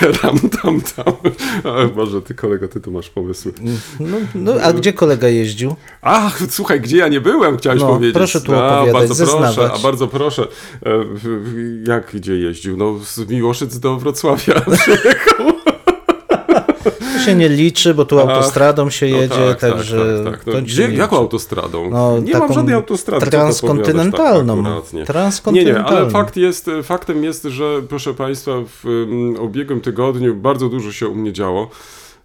Tam, tam, tam. Boże, ty kolego, ty tu masz pomysły. No, no, a gdzie kolega jeździł? Ach, słuchaj, gdzie ja nie byłem, chciałeś No, powiedzieć. proszę tu a, opowiadać, bardzo zeznawać. proszę, a bardzo proszę. E, Jak gdzie jeździł? No z Miłoszyc do Wrocławia przyjechał. Się nie liczy, bo tu autostradą się No jedzie, tak, także tak, tak. No, gdzie, się nie jaką autostradą? No, nie mam żadnej autostrady. transkontynentalną. tak akuratnie. Nie, nie, Transkontynentalną. ale fakt jest, faktem jest, że proszę Państwa, w um, ubiegłym tygodniu bardzo dużo się u mnie działo.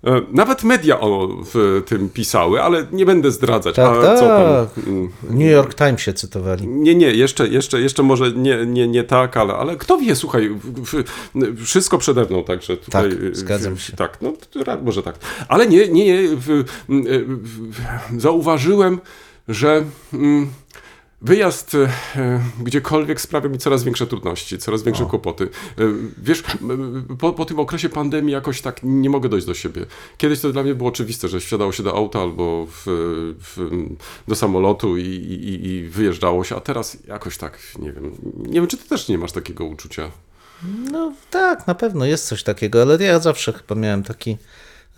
E, Nawet media o w tym pisały, ale nie będę zdradzać. Tak, a co tam? tak. Mm, New York Times się cytowali. Nie, nie, jeszcze, jeszcze, jeszcze może nie, nie, nie tak, ale, ale kto wie, słuchaj, wszystko przede mną, także tutaj... Tak, zgadzam w, się. Tak, no może tak. Ale nie, nie, nie, zauważyłem, że mm, wyjazd e, gdziekolwiek sprawia mi coraz większe trudności, coraz większe kłopoty. E, Wiesz, po, po tym okresie pandemii jakoś tak nie mogę dojść do siebie. Kiedyś to dla mnie było oczywiste, że wsiadało się do auta albo w, w, do samolotu i, i, i wyjeżdżało się, a teraz jakoś tak, nie wiem, nie wiem, czy ty też nie masz takiego uczucia. No tak, na pewno jest coś takiego, ale ja zawsze chyba miałem taki,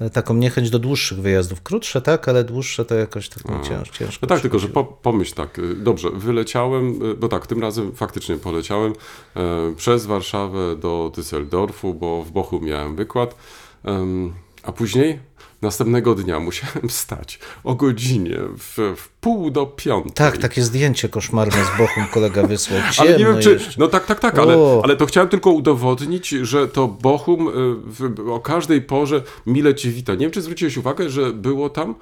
taką niechęć do dłuższych wyjazdów. Krótsze tak, ale dłuższe to jakoś tak cięż, ciężko. No tak, tylko że po, pomyśl tak, y, dobrze, wyleciałem, y, bo tak, tym razem faktycznie poleciałem e, przez Warszawę do Düsseldorfu, bo w Bochu miałem wykład, em, a później następnego dnia musiałem wstać o godzinie w, w pół do piątej. Tak, takie zdjęcie koszmarne z Bochum kolega wysłał. Ale nie wiem, czy. jeszcze. No tak, tak, tak, ale, O. ale to chciałem tylko udowodnić, że to Bochum y, w, o każdej porze mile cię wita. Nie wiem, czy zwróciłeś uwagę, że było tam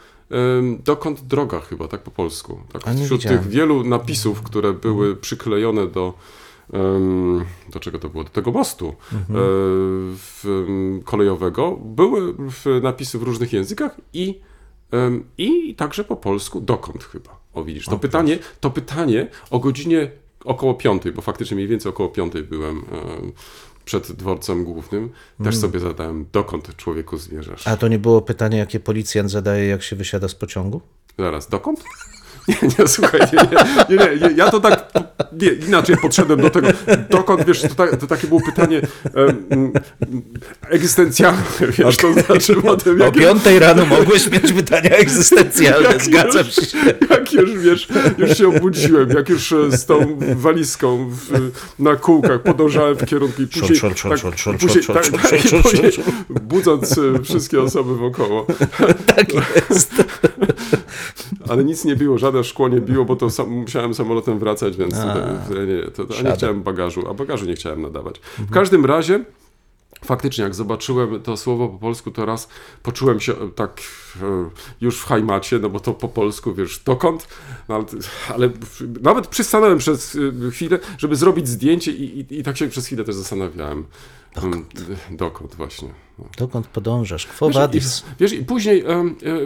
dokąd droga chyba, tak po polsku. Tak, wśród widziałem. tych wielu napisów, które były przyklejone do. Do czego to było? Do tego mostu Mhm. ym, kolejowego. Były napisy w różnych językach i, i także po polsku dokąd chyba. O widzisz, to pytanie, to pytanie o godzinie około piątej, bo faktycznie mniej więcej około piątej byłem e, przed dworcem głównym, też sobie zadałem, dokąd człowieku zmierzasz. A to nie było pytanie, jakie policjant zadaje, jak się wysiada z pociągu? Zaraz, dokąd? Nie, nie, słuchaj, nie, nie, nie, nie, ja to tak, nie, inaczej podszedłem do tego, dokąd, wiesz, to, tak, to takie było pytanie em, egzystencjalne, wiesz, to znaczy O jak, piątej rano mogłeś mieć pytania egzystencjalne, Jak zgadzam już- się. jak już, wiesz, już się obudziłem, jak już e, z tą walizką w, na kółkach podążałem w kierunku i później, budząc wszystkie osoby wokoło. Tak jest. Ale nic nie było, żadne szkło nie biło, bo to sam, musiałem samolotem wracać, więc A, tutaj, nie, to, a nie chciałem bagażu, a bagażu nie chciałem nadawać. W każdym razie, faktycznie, jak zobaczyłem to słowo po polsku, to raz poczułem się e, tak e, już w hajmacie, no bo to po polsku, wiesz, dokąd, no, ale, ale nawet przystanąłem przez e, chwilę, żeby zrobić zdjęcie i, i, i tak się przez chwilę też zastanawiałem. Dokąd? Dokąd właśnie. No. Dokąd podążasz? Quo Wiesz, i, wiesz, i później,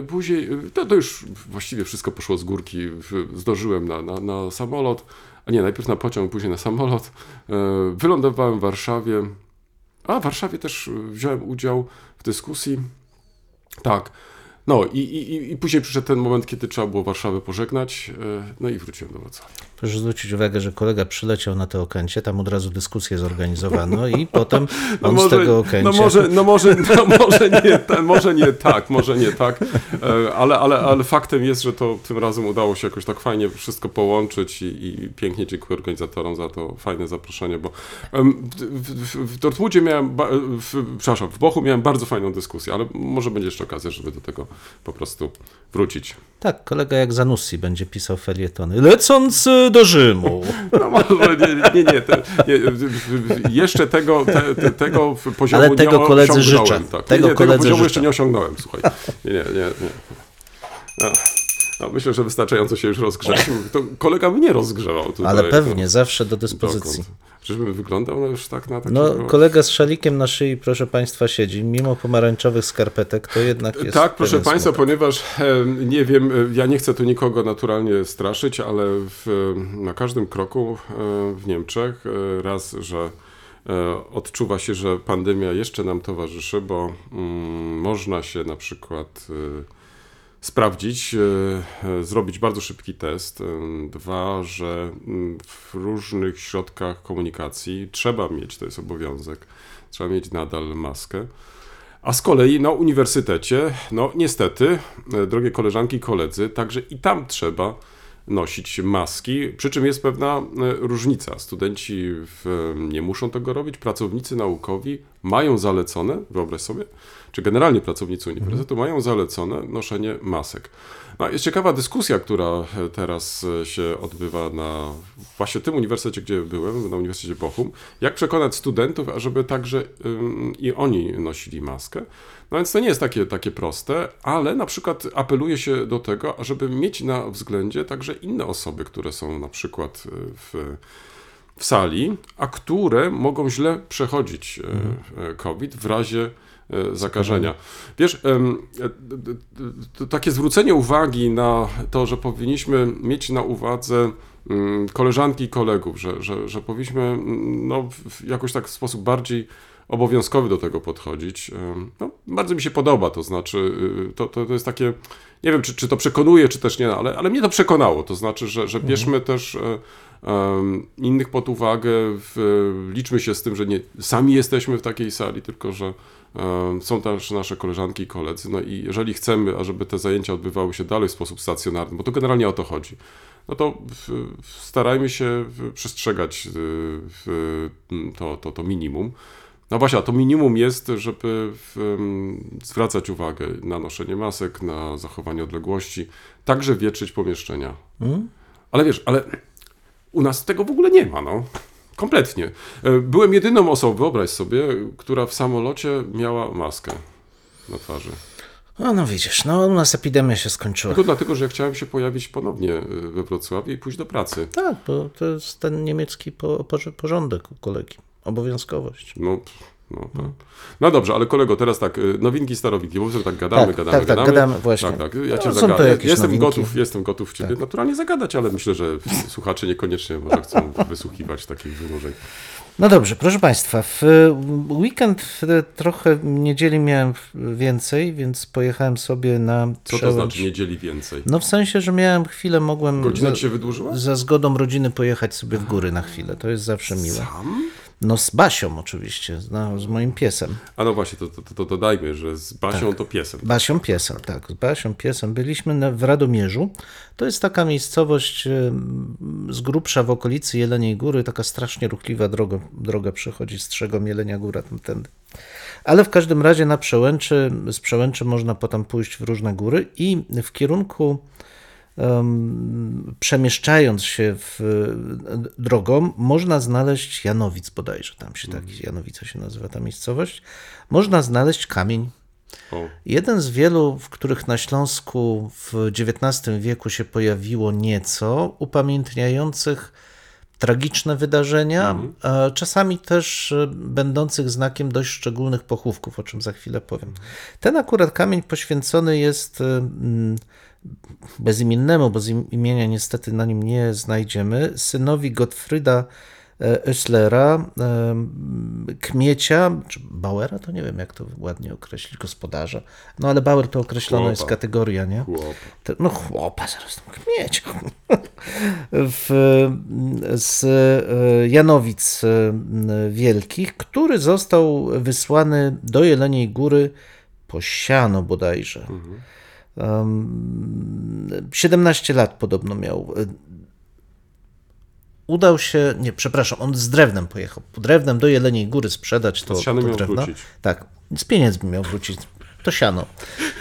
później to, to już właściwie wszystko poszło z górki. Zdążyłem na, na, na samolot, a nie, najpierw na pociąg, później na samolot. Wylądowałem w Warszawie, a w Warszawie też wziąłem udział w dyskusji. Tak. No i, i, i później przyszedł ten moment, kiedy trzeba było Warszawę pożegnać, e, no i wróciłem do Wrocławia. Proszę zwrócić uwagę, że kolega przyleciał na to Okęcie, tam od razu dyskusję zorganizowano i potem on z tego Okęcia... no może, no może, no może, nie, ta- może nie tak, może nie tak, e, ale, ale, ale faktem jest, że to tym razem udało się jakoś tak fajnie wszystko połączyć i, i pięknie dziękuję organizatorom za to fajne zaproszenie, bo w, w, w Dortmundzie miałem, w, przepraszam, w Bochu miałem bardzo fajną dyskusję, ale może będzie jeszcze okazja, żeby do tego po prostu wrócić. Tak, kolega jak Zanussi będzie pisał felietony. Lecąc y, do Rzymu. No może nie, nie, nie, te, nie jeszcze tego, te, te, tego poziomu Ale tego nie koledzy życzę. Tak. Tego nie, nie, tego poziomu życzę. jeszcze nie osiągnąłem, słuchaj. Nie, nie, nie. No, no, myślę, że wystarczająco się już rozgrzeliśmy. To kolega mnie rozgrzewał tutaj. Ale pewnie, zawsze do dyspozycji. Dokąd? Czyżbym wyglądał no już tak na takiego... No, kolega z szalikiem na szyi, proszę Państwa, siedzi. Mimo pomarańczowych skarpetek, to jednak jest. Tak, proszę Państwa, smutek. ponieważ e, nie wiem, e, ja nie chcę tu nikogo naturalnie straszyć, ale w, na każdym kroku e, w Niemczech e, raz, że e, odczuwa się, że pandemia jeszcze nam towarzyszy, bo mm, można się na przykład e, sprawdzić, e, e, zrobić bardzo szybki test. E, Dwa, że w różnych środkach komunikacji trzeba mieć, to jest obowiązek, trzeba mieć nadal maskę. A z kolei na uniwersytecie, no niestety, drogie koleżanki i koledzy, także i tam trzeba nosić maski, przy czym jest pewna różnica. Studenci w, nie muszą tego robić, pracownicy naukowi mają zalecone, wyobraź sobie, czy generalnie pracownicy uniwersytetu mają zalecone noszenie masek. No, jest ciekawa dyskusja, która e, teraz e, się odbywa na właśnie tym uniwersytecie, gdzie byłem, na Uniwersytecie Bochum, jak przekonać studentów, ażeby także ym, i oni nosili maskę. No więc to nie jest takie, takie proste, ale na przykład apeluje się do tego, ażeby mieć na względzie także inne osoby, które są na przykład y, w, w sali, a które mogą źle przechodzić e, e, COVID w razie e, zakażenia. Wiesz, takie zwrócenie uwagi na to, że powinniśmy mieć na uwadze mm, koleżanki i kolegów, że, że, że powinniśmy no, w- jakoś tak w sposób bardziej obowiązkowy do tego podchodzić. No, bardzo mi się podoba, to znaczy y, to, to, to jest takie, nie wiem czy, czy to przekonuje, czy też nie, ale, ale mnie to przekonało, to znaczy, że, że bierzmy też innych pod uwagę, liczmy się z tym, że nie sami jesteśmy w takiej sali, tylko że są też nasze koleżanki i koledzy, no i jeżeli chcemy, ażeby te zajęcia odbywały się dalej w sposób stacjonarny, bo to generalnie o to chodzi, no to starajmy się przestrzegać y, to, to, to minimum. No właśnie, a to minimum jest, żeby zwracać uwagę na noszenie masek, na zachowanie odległości, także wietrzyć pomieszczenia. Ale wiesz, ale u nas tego w ogóle nie ma, no. Kompletnie. E, Byłem jedyną osobą, wyobraź sobie, która w samolocie miała maskę na twarzy. No, no widzisz, no u nas epidemia się skończyła. Tylko dlatego, że ja chciałem się pojawić ponownie e, we Wrocławiu i pójść do pracy. Tak, bo to jest ten niemiecki porządek u kolegi. Obowiązkowość. No, no, tak. no dobrze, ale kolego, teraz tak, y, nowinki, starowinki, bo tak gadamy, Tak, gadamy, tak, tak, gadamy. gadamy, właśnie. Tak, tak, ja No, cię to jakieś Jestem nowinki. Tak. gotów, jestem gotów ciebie naturalnie zagadać, ale myślę, że słuchacze niekoniecznie może chcą wysłuchiwać takich wynurzeń. No dobrze, proszę Państwa, w weekend trochę niedzieli miałem więcej, więc pojechałem sobie na Co to przełęcz. znaczy niedzieli więcej? No w sensie, że miałem chwilę, mogłem Godzina ci się wydłużyła? za zgodą rodziny pojechać sobie w góry na chwilę. To jest zawsze miłe. Sam? No z Basią oczywiście, z, z moim piesem. A no właśnie, to, to, to, dodajmy, że z Basią Tak. to piesem. Basią piesem, tak, z Basią piesem. Byliśmy w Radomierzu. To jest taka miejscowość z grubsza w okolicy Jeleniej Góry, taka strasznie ruchliwa droga, droga przechodzi z Trzegom Jelenia Góra tamtędy. Ale w każdym razie na przełęczy, z przełęczy można potem pójść w różne góry i w kierunku przemieszczając się w, drogą, można znaleźć Janowic bodajże, tam się tak, Janowica się nazywa ta miejscowość, można znaleźć kamień. O, Jeden z wielu, w których na Śląsku w XIX wieku się pojawiło nieco, upamiętniających tragiczne wydarzenia, a czasami też e, będących znakiem dość szczególnych pochówków, o czym za chwilę powiem. Ten akurat kamień poświęcony jest e, bezimiennemu, bo imienia niestety na nim nie znajdziemy, synowi Gottfrieda e, Oesslera, e, Kmiecia, czy Bauera, to nie wiem jak to ładnie określić, gospodarza. No ale Bauer to określona Chłopa. jest kategoria, nie? chłop. To- No chłopa, zaraz tam Kmiecia. w, z e, Janowic Wielkich, który został wysłany do Jeleniej Góry po siano bodajże. Um, 17 lat podobno miał. Udał się, nie, przepraszam, on z drewnem pojechał. Drewnem do Jeleniej Góry sprzedać to, to miał drewno. wrócić. Tak, z pieniędzmi miał wrócić. to siano.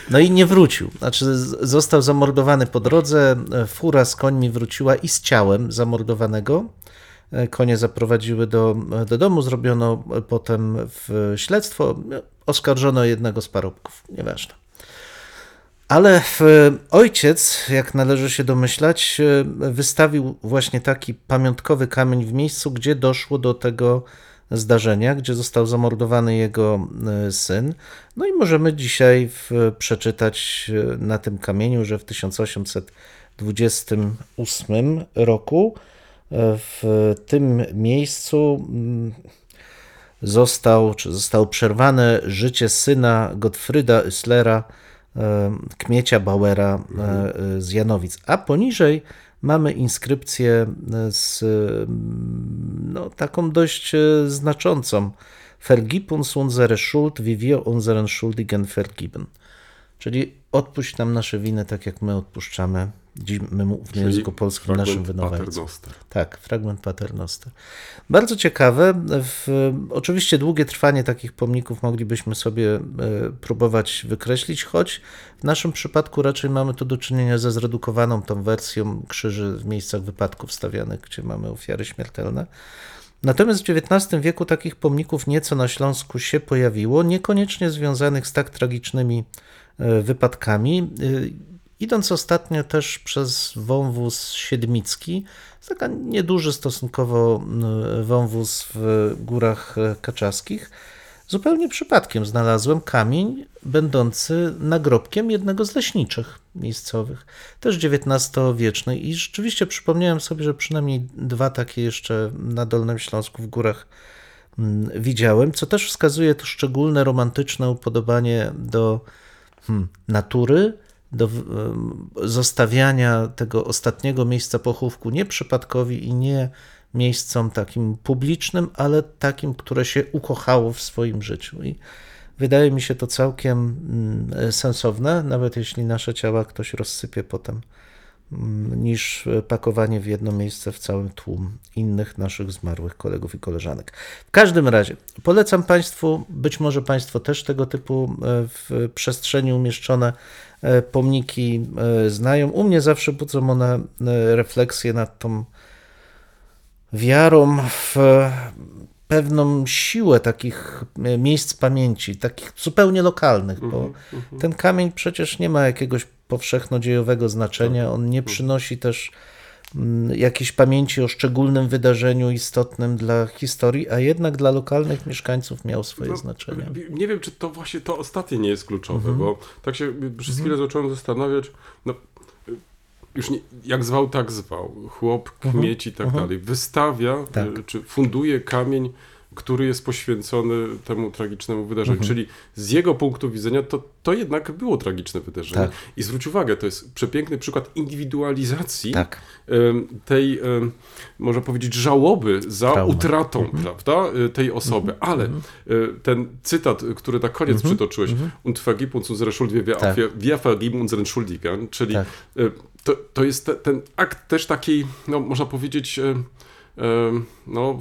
No i nie wrócił. Znaczy, został zamordowany po drodze. e, Fura z końmi wróciła i z ciałem zamordowanego. E, Konie zaprowadziły do, do domu, zrobiono e, potem w śledztwo. E, Oskarżono jednego z parobków, nieważne. Ale ojciec, jak należy się domyślać, e, wystawił właśnie taki pamiątkowy kamień w miejscu, gdzie doszło do tego zdarzenia, gdzie został zamordowany jego e, syn. No i możemy dzisiaj przeczytać e, na tym kamieniu, że w 1828 roku w tym miejscu mm, został, czy zostało przerwane życie syna Gottfrieda Üslera, e, Kmiecia Bauera e, e, z Janowic. A poniżej mamy inskrypcję e, z no, taką dość e, znaczącą. Vergib uns unsere Schuld, wie wir unseren Schuldigen vergeben. Czyli odpuść nam nasze winy, tak jak my odpuszczamy dziś my w języku polskim naszym. Paternoster. Tak, fragment Paternoster. Bardzo ciekawe. W, oczywiście długie trwanie takich pomników moglibyśmy sobie e, próbować wykreślić, choć w naszym przypadku raczej mamy tu do czynienia ze zredukowaną tą wersją krzyży w miejscach wypadków stawianych, gdzie mamy ofiary śmiertelne. Natomiast w XIX wieku takich pomników nieco na Śląsku się pojawiło, niekoniecznie związanych z tak tragicznymi e, wypadkami. Idąc ostatnio też przez wąwóz siedmicki, to taka nieduży stosunkowo e, wąwóz w górach e, kaczaskich, zupełnie przypadkiem znalazłem kamień będący nagrobkiem jednego z leśniczych miejscowych, też XIX-wieczny i rzeczywiście przypomniałem sobie, że przynajmniej dwa takie jeszcze na Dolnym Śląsku w górach mm, widziałem, co też wskazuje to szczególne romantyczne upodobanie do hmm, natury, do zostawiania tego ostatniego miejsca pochówku nie przypadkowi i nie miejscom takim publicznym, ale takim, które się ukochało w swoim życiu. I wydaje mi się to całkiem mm, sensowne, nawet jeśli nasze ciała ktoś rozsypie potem, mm, niż pakowanie w jedno miejsce w całym tłum innych naszych zmarłych kolegów i koleżanek. W każdym razie polecam Państwu, być może Państwo też tego typu e, w przestrzeni umieszczone pomniki e, znają. U mnie zawsze budzą one e, refleksję nad tą wiarą w pewną siłę takich e, miejsc pamięci, takich zupełnie lokalnych, bo ten kamień przecież nie ma jakiegoś powszechnodziejowego znaczenia, on nie przynosi też jakiejś pamięci o szczególnym wydarzeniu istotnym dla historii, a jednak dla lokalnych mieszkańców miał swoje No, znaczenie. Nie wiem, czy to właśnie to ostatnie nie jest kluczowe, Mhm. bo tak się przez chwilę zacząłem zastanawiać, no już nie, jak zwał, tak zwał. Chłop, kmieć i tak dalej. Wystawia, Mhm. Tak. y, czy funduje kamień, który jest poświęcony temu tragicznemu wydarzeniu. Mhm. Czyli z jego punktu widzenia to, to jednak było tragiczne wydarzenie. Tak. I zwróć uwagę, to jest przepiękny przykład indywidualizacji Tak. tej, można powiedzieć, żałoby za Traumy. utratą, Mhm. prawda, y, tej osoby. Ale y, ten cytat, który na koniec przytoczyłeś, und vergib uns unsere Schuld, wir, Mhm. Tak. wir, vergeben unseren Schuldigern, czyli Tak. y, to, to jest te, ten akt też takiej, no można powiedzieć, no,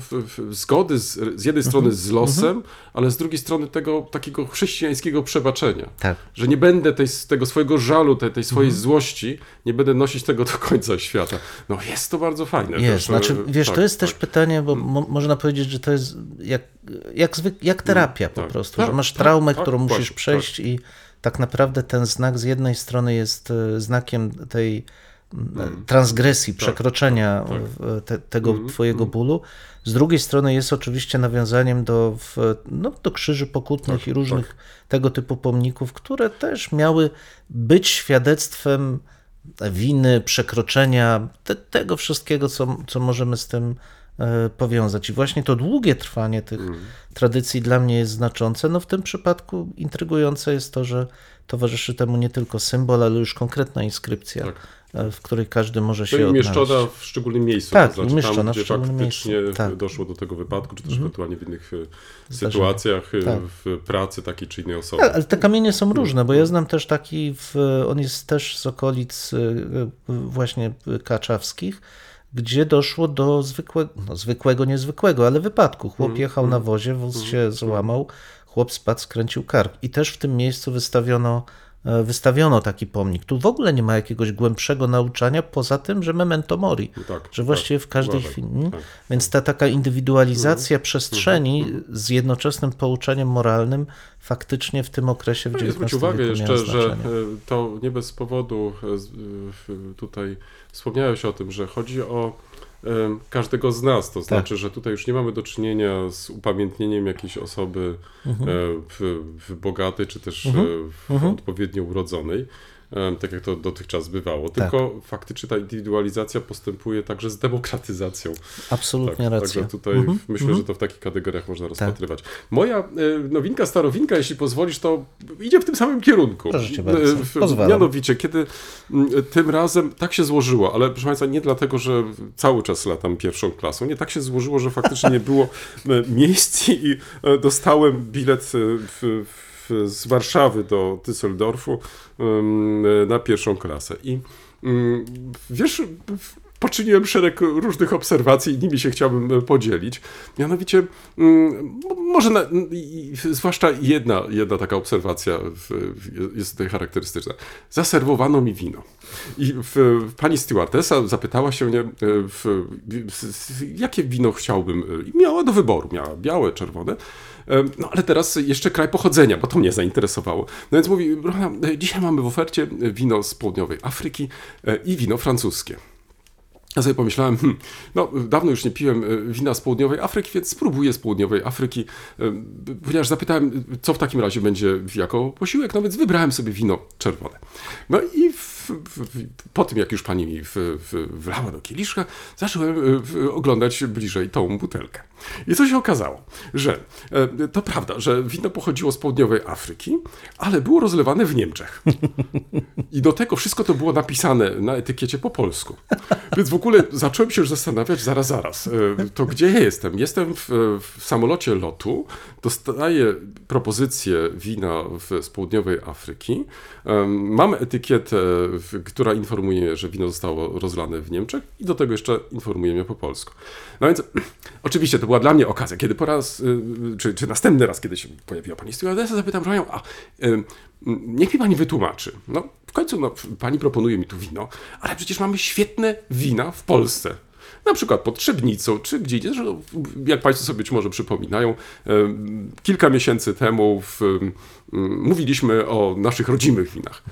zgody z, z jednej strony z losem, ale z drugiej strony tego takiego chrześcijańskiego przebaczenia. Tak. Że nie będę tej, tego swojego żalu, tej, tej swojej złości, nie będę nosić tego do końca świata. No jest to bardzo fajne. Jest, też, znaczy, e, wiesz, tak, to jest tak. też pytanie, bo mo można powiedzieć, że to jest jak, jak, zwyk jak terapia po tak. prostu, Tak, że masz tak, traumę, tak, którą musisz właśnie, przejść i tak naprawdę ten znak z jednej strony jest e, znakiem tej mm, transgresji, przekroczenia tak. w- te, tego twojego bólu, z drugiej strony jest oczywiście nawiązaniem do, w, no, do krzyży pokutnych Tak, i różnych tego typu pomników, które też miały być świadectwem winy, przekroczenia, te, tego wszystkiego, co, co możemy z tym e, powiązać. I właśnie to długie trwanie tych tradycji dla mnie jest znaczące. No w tym przypadku intrygujące jest to, że towarzyszy temu nie tylko symbol, ale już konkretna inskrypcja, Tak. e, w której każdy może To się i odnaleźć. umieszczona w szczególnym miejscu, Tak, to znaczy umieszczona tam, w gdzie szczególnym faktycznie miejscu, tak. doszło do tego wypadku, czy też ewentualnie w innych e, sytuacjach, e, Tak. w pracy takiej czy innej osoby. Tak, ale te kamienie są różne, bo ja znam też taki, w, on jest też z okolic właśnie kaczawskich, gdzie doszło do zwykłego, no zwykłego, niezwykłego, ale wypadku. Chłop jechał na wozie, wóz się złamał, chłop spadł, skręcił kark. I też w tym miejscu wystawiono, e, wystawiono taki pomnik. Tu w ogóle nie ma jakiegoś głębszego nauczania, poza tym, że memento mori. Tak, że właściwie tak, w każdej uważaj, chwili. tak. Więc ta taka indywidualizacja Mhm. przestrzeni z jednoczesnym pouczeniem moralnym faktycznie w tym okresie w No XIX zwróć uwagę wieku jeszcze, że e, to nie bez powodu e, e, tutaj wspomniałeś o tym, że chodzi o e, każdego z nas, Tak. to znaczy, że tutaj już nie mamy do czynienia z upamiętnieniem jakiejś osoby Mhm. e, w, w bogatej, czy też e, w Mhm. odpowiednio urodzonej, tak jak to dotychczas bywało, Tak. tylko faktycznie ta indywidualizacja postępuje także z demokratyzacją. Absolutnie Tak, racja. Także tutaj Mhm, myślę, mhm. że to w takich kategoriach można rozpatrywać. Moja e, nowinka, starowinka, jeśli pozwolisz, to idzie w tym samym kierunku. Proszę bardzo. E, Pozwalam. Mianowicie, kiedy m, tym razem tak się złożyło, ale proszę Państwa, nie dlatego, że cały czas latam pierwszą klasą, nie tak się złożyło, że faktycznie nie było e, miejsc i e, dostałem bilet e, w, w, z Warszawy do Düsseldorfu na pierwszą klasę. I wiesz, poczyniłem szereg różnych obserwacji i nimi się chciałbym e, podzielić. Mianowicie, może na, zwłaszcza jedna, jedna taka obserwacja jest tutaj charakterystyczna. Zaserwowano mi wino. I w, pani stewardessa zapytała się mnie, e, w, jakie wino chciałbym. e, I miała do wyboru. Miała białe, czerwone. E, No ale teraz jeszcze kraj pochodzenia, bo to mnie zainteresowało. No więc mówi, e, dzisiaj mamy w ofercie wino z południowej Afryki e, i wino francuskie. Ja sobie pomyślałem, hmm, no dawno już nie piłem e, wina z południowej Afryki, więc spróbuję z południowej Afryki, e, ponieważ zapytałem, co w takim razie będzie jako posiłek, no więc wybrałem sobie wino czerwone. No i w, po tym, jak już pani mi wlała do kieliszka, zacząłem e, oglądać bliżej tą butelkę. I co się okazało? Że e, to prawda, że wino pochodziło z południowej Afryki, ale było rozlewane w Niemczech. I do tego wszystko to było napisane na etykiecie po polsku. Więc w ogóle zacząłem się już zastanawiać, zaraz, zaraz, e, to gdzie ja jestem? Jestem w, w samolocie lotu, dostaję propozycję wina z południowej Afryki, mam etykietę, która informuje, że wino zostało rozlane w Niemczech i do tego jeszcze informuje mnie po polsku. No więc oczywiście to była dla mnie okazja, kiedy po raz, y, czy, czy następny raz, kiedy się pojawiła pani stewardessa, zapytam ją, a niech mi pani wytłumaczy. No w końcu no, pani proponuje mi tu wino, ale przecież mamy świetne wina w Polsce. Na przykład pod Trzebnicą, czy gdzie Jak Państwo sobie być może przypominają, kilka miesięcy temu w, mówiliśmy o naszych rodzimych winach.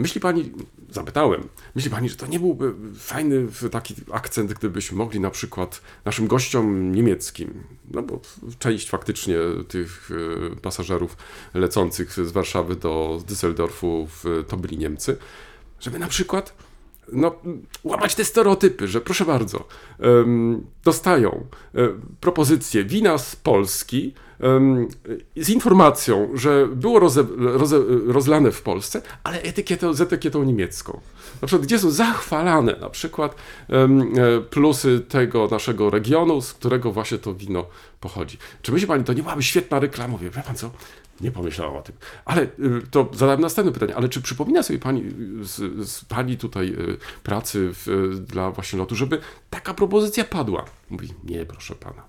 Myśli pani, zapytałem, myśli pani, że to nie byłby fajny taki akcent, gdybyśmy mogli na przykład naszym gościom niemieckim, no bo część faktycznie tych e, pasażerów lecących z Warszawy do Düsseldorfu to byli Niemcy, żeby na przykład no, łamać te stereotypy, że proszę bardzo, dostają e, propozycję wina z Polski z informacją, że było roze, roze, rozlane w Polsce, ale etykietą, z etykietą niemiecką. Na przykład, gdzie są zachwalane na przykład e, plusy tego naszego regionu, z którego właśnie to wino pochodzi. Czy myśli Pani, to nie byłaby świetna reklama? Mówię, wie Pan co? Nie pomyślałam o tym. Ale y, to zadałem następne pytanie. Ale czy przypomina sobie pani y, z, z pani tutaj y, pracy w, dla właśnie lotu, żeby taka propozycja padła? Mówi, nie, proszę pana.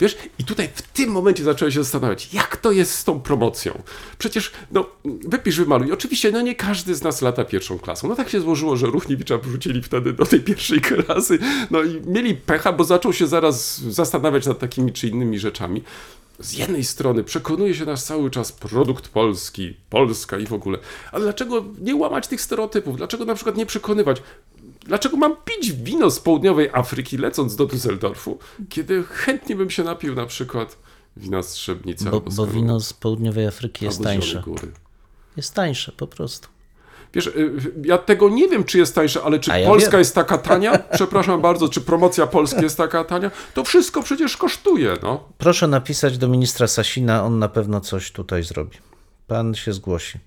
Wiesz, i tutaj w tym momencie zacząłem się zastanawiać, jak to jest z tą promocją. Przecież, no, wypisz, wymaluj. Oczywiście, no nie każdy z nas lata pierwszą klasą. No tak się złożyło, że Ruchniewicza wrzucili wtedy do tej pierwszej klasy. No i mieli pecha, bo zaczął się zaraz zastanawiać nad takimi czy innymi rzeczami z jednej strony przekonuje się nas cały czas produkt polski, Polska i w ogóle, ale dlaczego nie łamać tych stereotypów? Dlaczego na przykład nie przekonywać? Dlaczego mam pić wino z południowej Afryki lecąc do Düsseldorfu, kiedy chętnie bym się napił na przykład wina z Trzebnicy Bo, albo z bo wino z południowej Afryki jest tańsze. Góry. Jest tańsze po prostu. Wiesz, y, ja tego nie wiem, czy jest tańsze, ale czy ja Polska wiem. jest taka tania? Przepraszam bardzo, czy promocja Polski jest taka tania? To wszystko przecież kosztuje, no. Proszę napisać do ministra Sasina, on na pewno coś tutaj zrobi. Pan się zgłosi.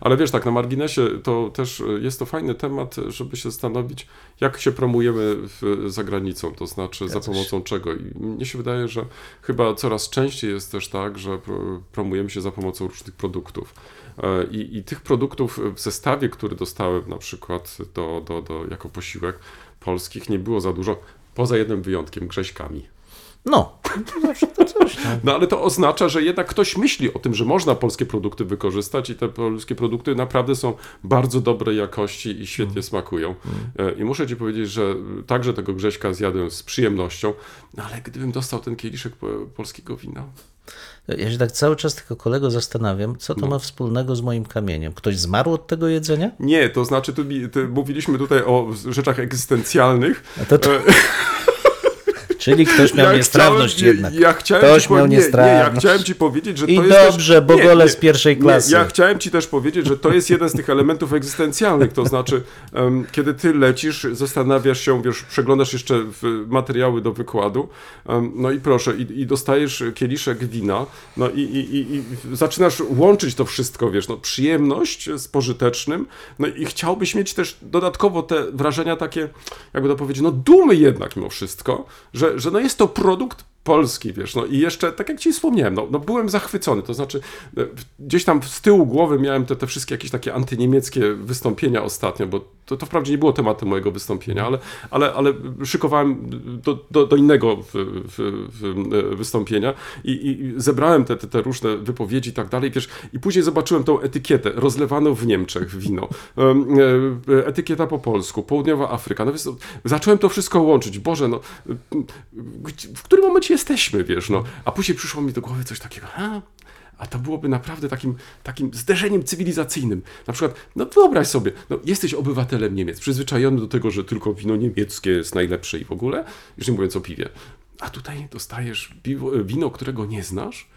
Ale wiesz, tak na marginesie to też jest to fajny temat, żeby się zastanowić, jak się promujemy w, za granicą, to znaczy za pomocą czego. I mnie się wydaje, że chyba coraz częściej jest też tak, że pro- promujemy się za pomocą różnych produktów. E, I, I tych produktów w zestawie, który dostałem na przykład do, do, do, jako posiłek polskich, nie było za dużo, poza jednym wyjątkiem, grześkami. No, No ale to oznacza, że jednak ktoś myśli o tym, że można polskie produkty wykorzystać i te polskie produkty naprawdę są bardzo dobrej jakości i świetnie smakują. E, I muszę ci powiedzieć, że także tego Grześka zjadłem z przyjemnością, no ale gdybym dostał ten kieliszek po- polskiego wina, Ja się tak cały czas tylko kolego zastanawiam, co to ma wspólnego z moim kamieniem. Ktoś zmarł od tego jedzenia? Nie, to znaczy, tu, tu mówiliśmy tutaj o rzeczach egzystencjalnych. A to, to... Czyli ktoś miał Ja niestrawność chciałem, jednak. Ja, ja chciałem Ktoś ci miał nie, nie, ja niestrawność. chciałem ci powiedzieć, że I to jest dobrze, też, bo nie, gole nie, z pierwszej klasy. Ja chciałem ci też powiedzieć, że to jest jeden z tych elementów egzystencjalnych, to znaczy, em, kiedy ty lecisz, zastanawiasz się, wiesz, przeglądasz jeszcze materiały do wykładu, em, no i proszę, i, i dostajesz kieliszek wina, no i, i, i, i zaczynasz łączyć to wszystko, wiesz, no przyjemność z pożytecznym, no i chciałbyś mieć też dodatkowo te wrażenia takie, jakby to powiedzieć, no dumy jednak mimo wszystko, że, że no jest to produkt polski, wiesz, no i jeszcze, tak jak ci wspomniałem, no, no byłem zachwycony, to znaczy e, gdzieś tam z tyłu głowy miałem te, te wszystkie jakieś takie antyniemieckie wystąpienia ostatnio, bo to, to wprawdzie nie było tematem mojego wystąpienia, ale, ale, ale szykowałem do, do, do innego w, w, w, e, wystąpienia i, i zebrałem te, te, te różne wypowiedzi i tak dalej, wiesz, i później zobaczyłem tą etykietę, rozlewano w Niemczech wino, e, etykieta po polsku, południowa Afryka, no więc no, zacząłem to wszystko łączyć, Boże, no, w którym momencie jesteśmy, wiesz, no, a później przyszło mi do głowy coś takiego, a, a to byłoby naprawdę takim, takim zderzeniem cywilizacyjnym. Na przykład, no wyobraź sobie, no, jesteś obywatelem Niemiec, przyzwyczajony do tego, że tylko wino niemieckie jest najlepsze i w ogóle, już nie mówiąc o piwie. A tutaj dostajesz piwo, wino, którego nie znasz,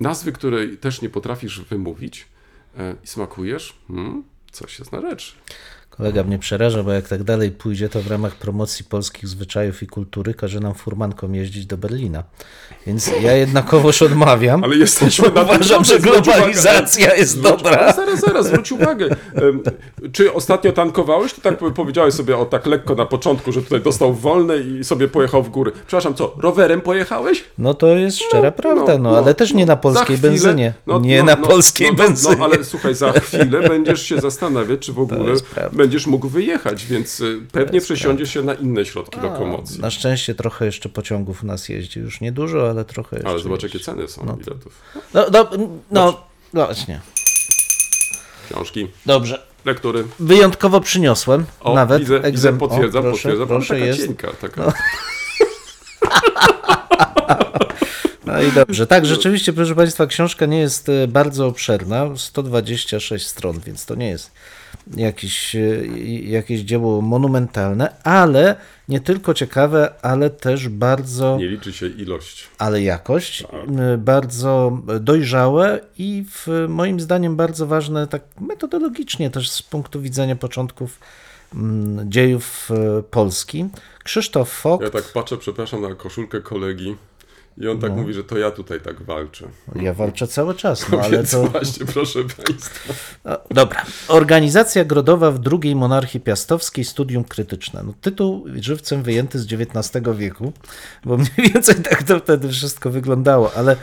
nazwy, której też nie potrafisz wymówić e, i smakujesz, hmm, coś jest na rzecz. Kolega mnie przeraża, bo jak tak dalej pójdzie, to w ramach promocji polskich zwyczajów i kultury każe nam furmankom jeździć do Berlina. Więc ja jednakowoż odmawiam. Ale jesteśmy na Uważam, że globalizacja jest Zwróć- dobra. Zaraz, zaraz, zwróć uwagę. Czy ostatnio tankowałeś? To tak powiedziałeś sobie o tak lekko na początku, że tutaj dostał wolne i sobie pojechał w góry. Przepraszam, co, rowerem pojechałeś? No to jest szczera prawda, no, ale też nie na polskiej chwilę- benzynie. no, nie no, na no, polskiej no, benzynie. No, ale słuchaj, za chwilę będziesz się zastanawiać, czy w ogóle. Będziesz mógł wyjechać, więc y, pewnie przesiądziesz się na inne środki lokomocji. Na szczęście trochę jeszcze pociągów u nas jeździ. Już niedużo, ale trochę jeszcze. Ale zobacz, jakie ceny są biletów. No, no, no, no właśnie. Książki, Dobrze. lektury. Wyjątkowo przyniosłem. O, nawet widzę, egzem- widzę, potwierdzam, o, proszę, potwierdzam, proszę taka jest. cienka, taka. No i dobrze. Tak, rzeczywiście, proszę Państwa, książka nie jest e, bardzo obszerna, 126 stron, więc to nie jest jakiś, e, jakieś dzieło monumentalne, ale nie tylko ciekawe, ale też bardzo, Nie liczy się ilość. ale jakość, m, bardzo dojrzałe i w, moim zdaniem bardzo ważne tak metodologicznie też z punktu widzenia początków dziejów e, Polski. Krzysztof Fock, Ja tak patrzę, przepraszam, na koszulkę kolegi i on tak mówi, że to ja tutaj tak walczę. ja walczę cały czas, no ale Więc to... właśnie, proszę Państwa. No, Dobra. Organizacja Grodowa w II monarchii piastowskiej, studium krytyczne. No, tytuł żywcem wyjęty z XIX wieku, bo mniej więcej tak to wtedy wszystko wyglądało, ale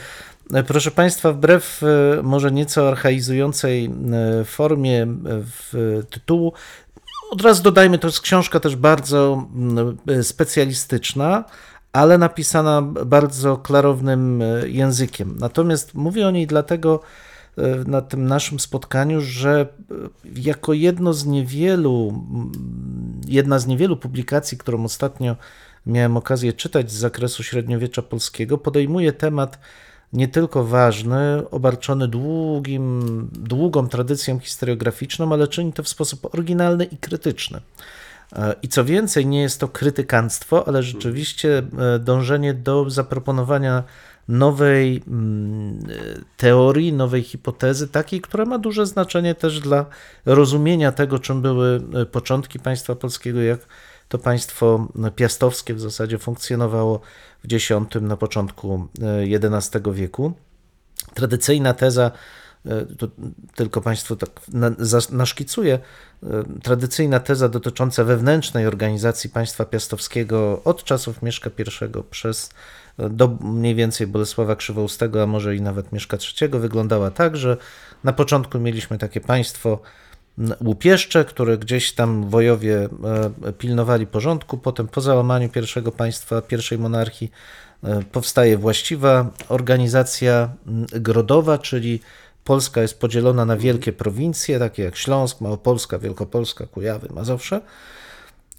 e, proszę Państwa, wbrew e, może nieco archaizującej e, formie w tytułu, od razu dodajmy, to jest książka też bardzo specjalistyczna, ale napisana bardzo klarownym e, językiem. Natomiast mówię o niej dlatego e, na tym naszym spotkaniu, że e, jako jedno z niewielu, jedna z niewielu publikacji, którą ostatnio miałem okazję czytać z zakresu średniowiecza polskiego, podejmuje temat nie tylko ważny, obarczony długim, długą tradycją historiograficzną, ale czyni to w sposób oryginalny i krytyczny. E, I co więcej, nie jest to krytykanstwo, ale rzeczywiście e, dążenie do zaproponowania nowej mm, e, teorii, nowej hipotezy, takiej, która ma duże znaczenie też dla rozumienia tego, czym były początki państwa polskiego, jak to państwo piastowskie w zasadzie funkcjonowało w X, na początku XI wieku. Tradycyjna teza, to tylko Państwu tak naszkicuję, e, tradycyjna teza dotycząca wewnętrznej organizacji państwa piastowskiego od czasów Mieszka I przez e, do mniej więcej Bolesława Krzywoustego, a może i nawet Mieszka III wyglądała tak, że na początku mieliśmy takie państwo łupieszcze, które gdzieś tam wojowie e, pilnowali porządku, potem po załamaniu pierwszego państwa, pierwszej monarchii e, powstaje właściwa organizacja grodowa, czyli Polska jest podzielona na wielkie prowincje, takie jak Śląsk, Małopolska, Wielkopolska, Kujawy, Mazowsze.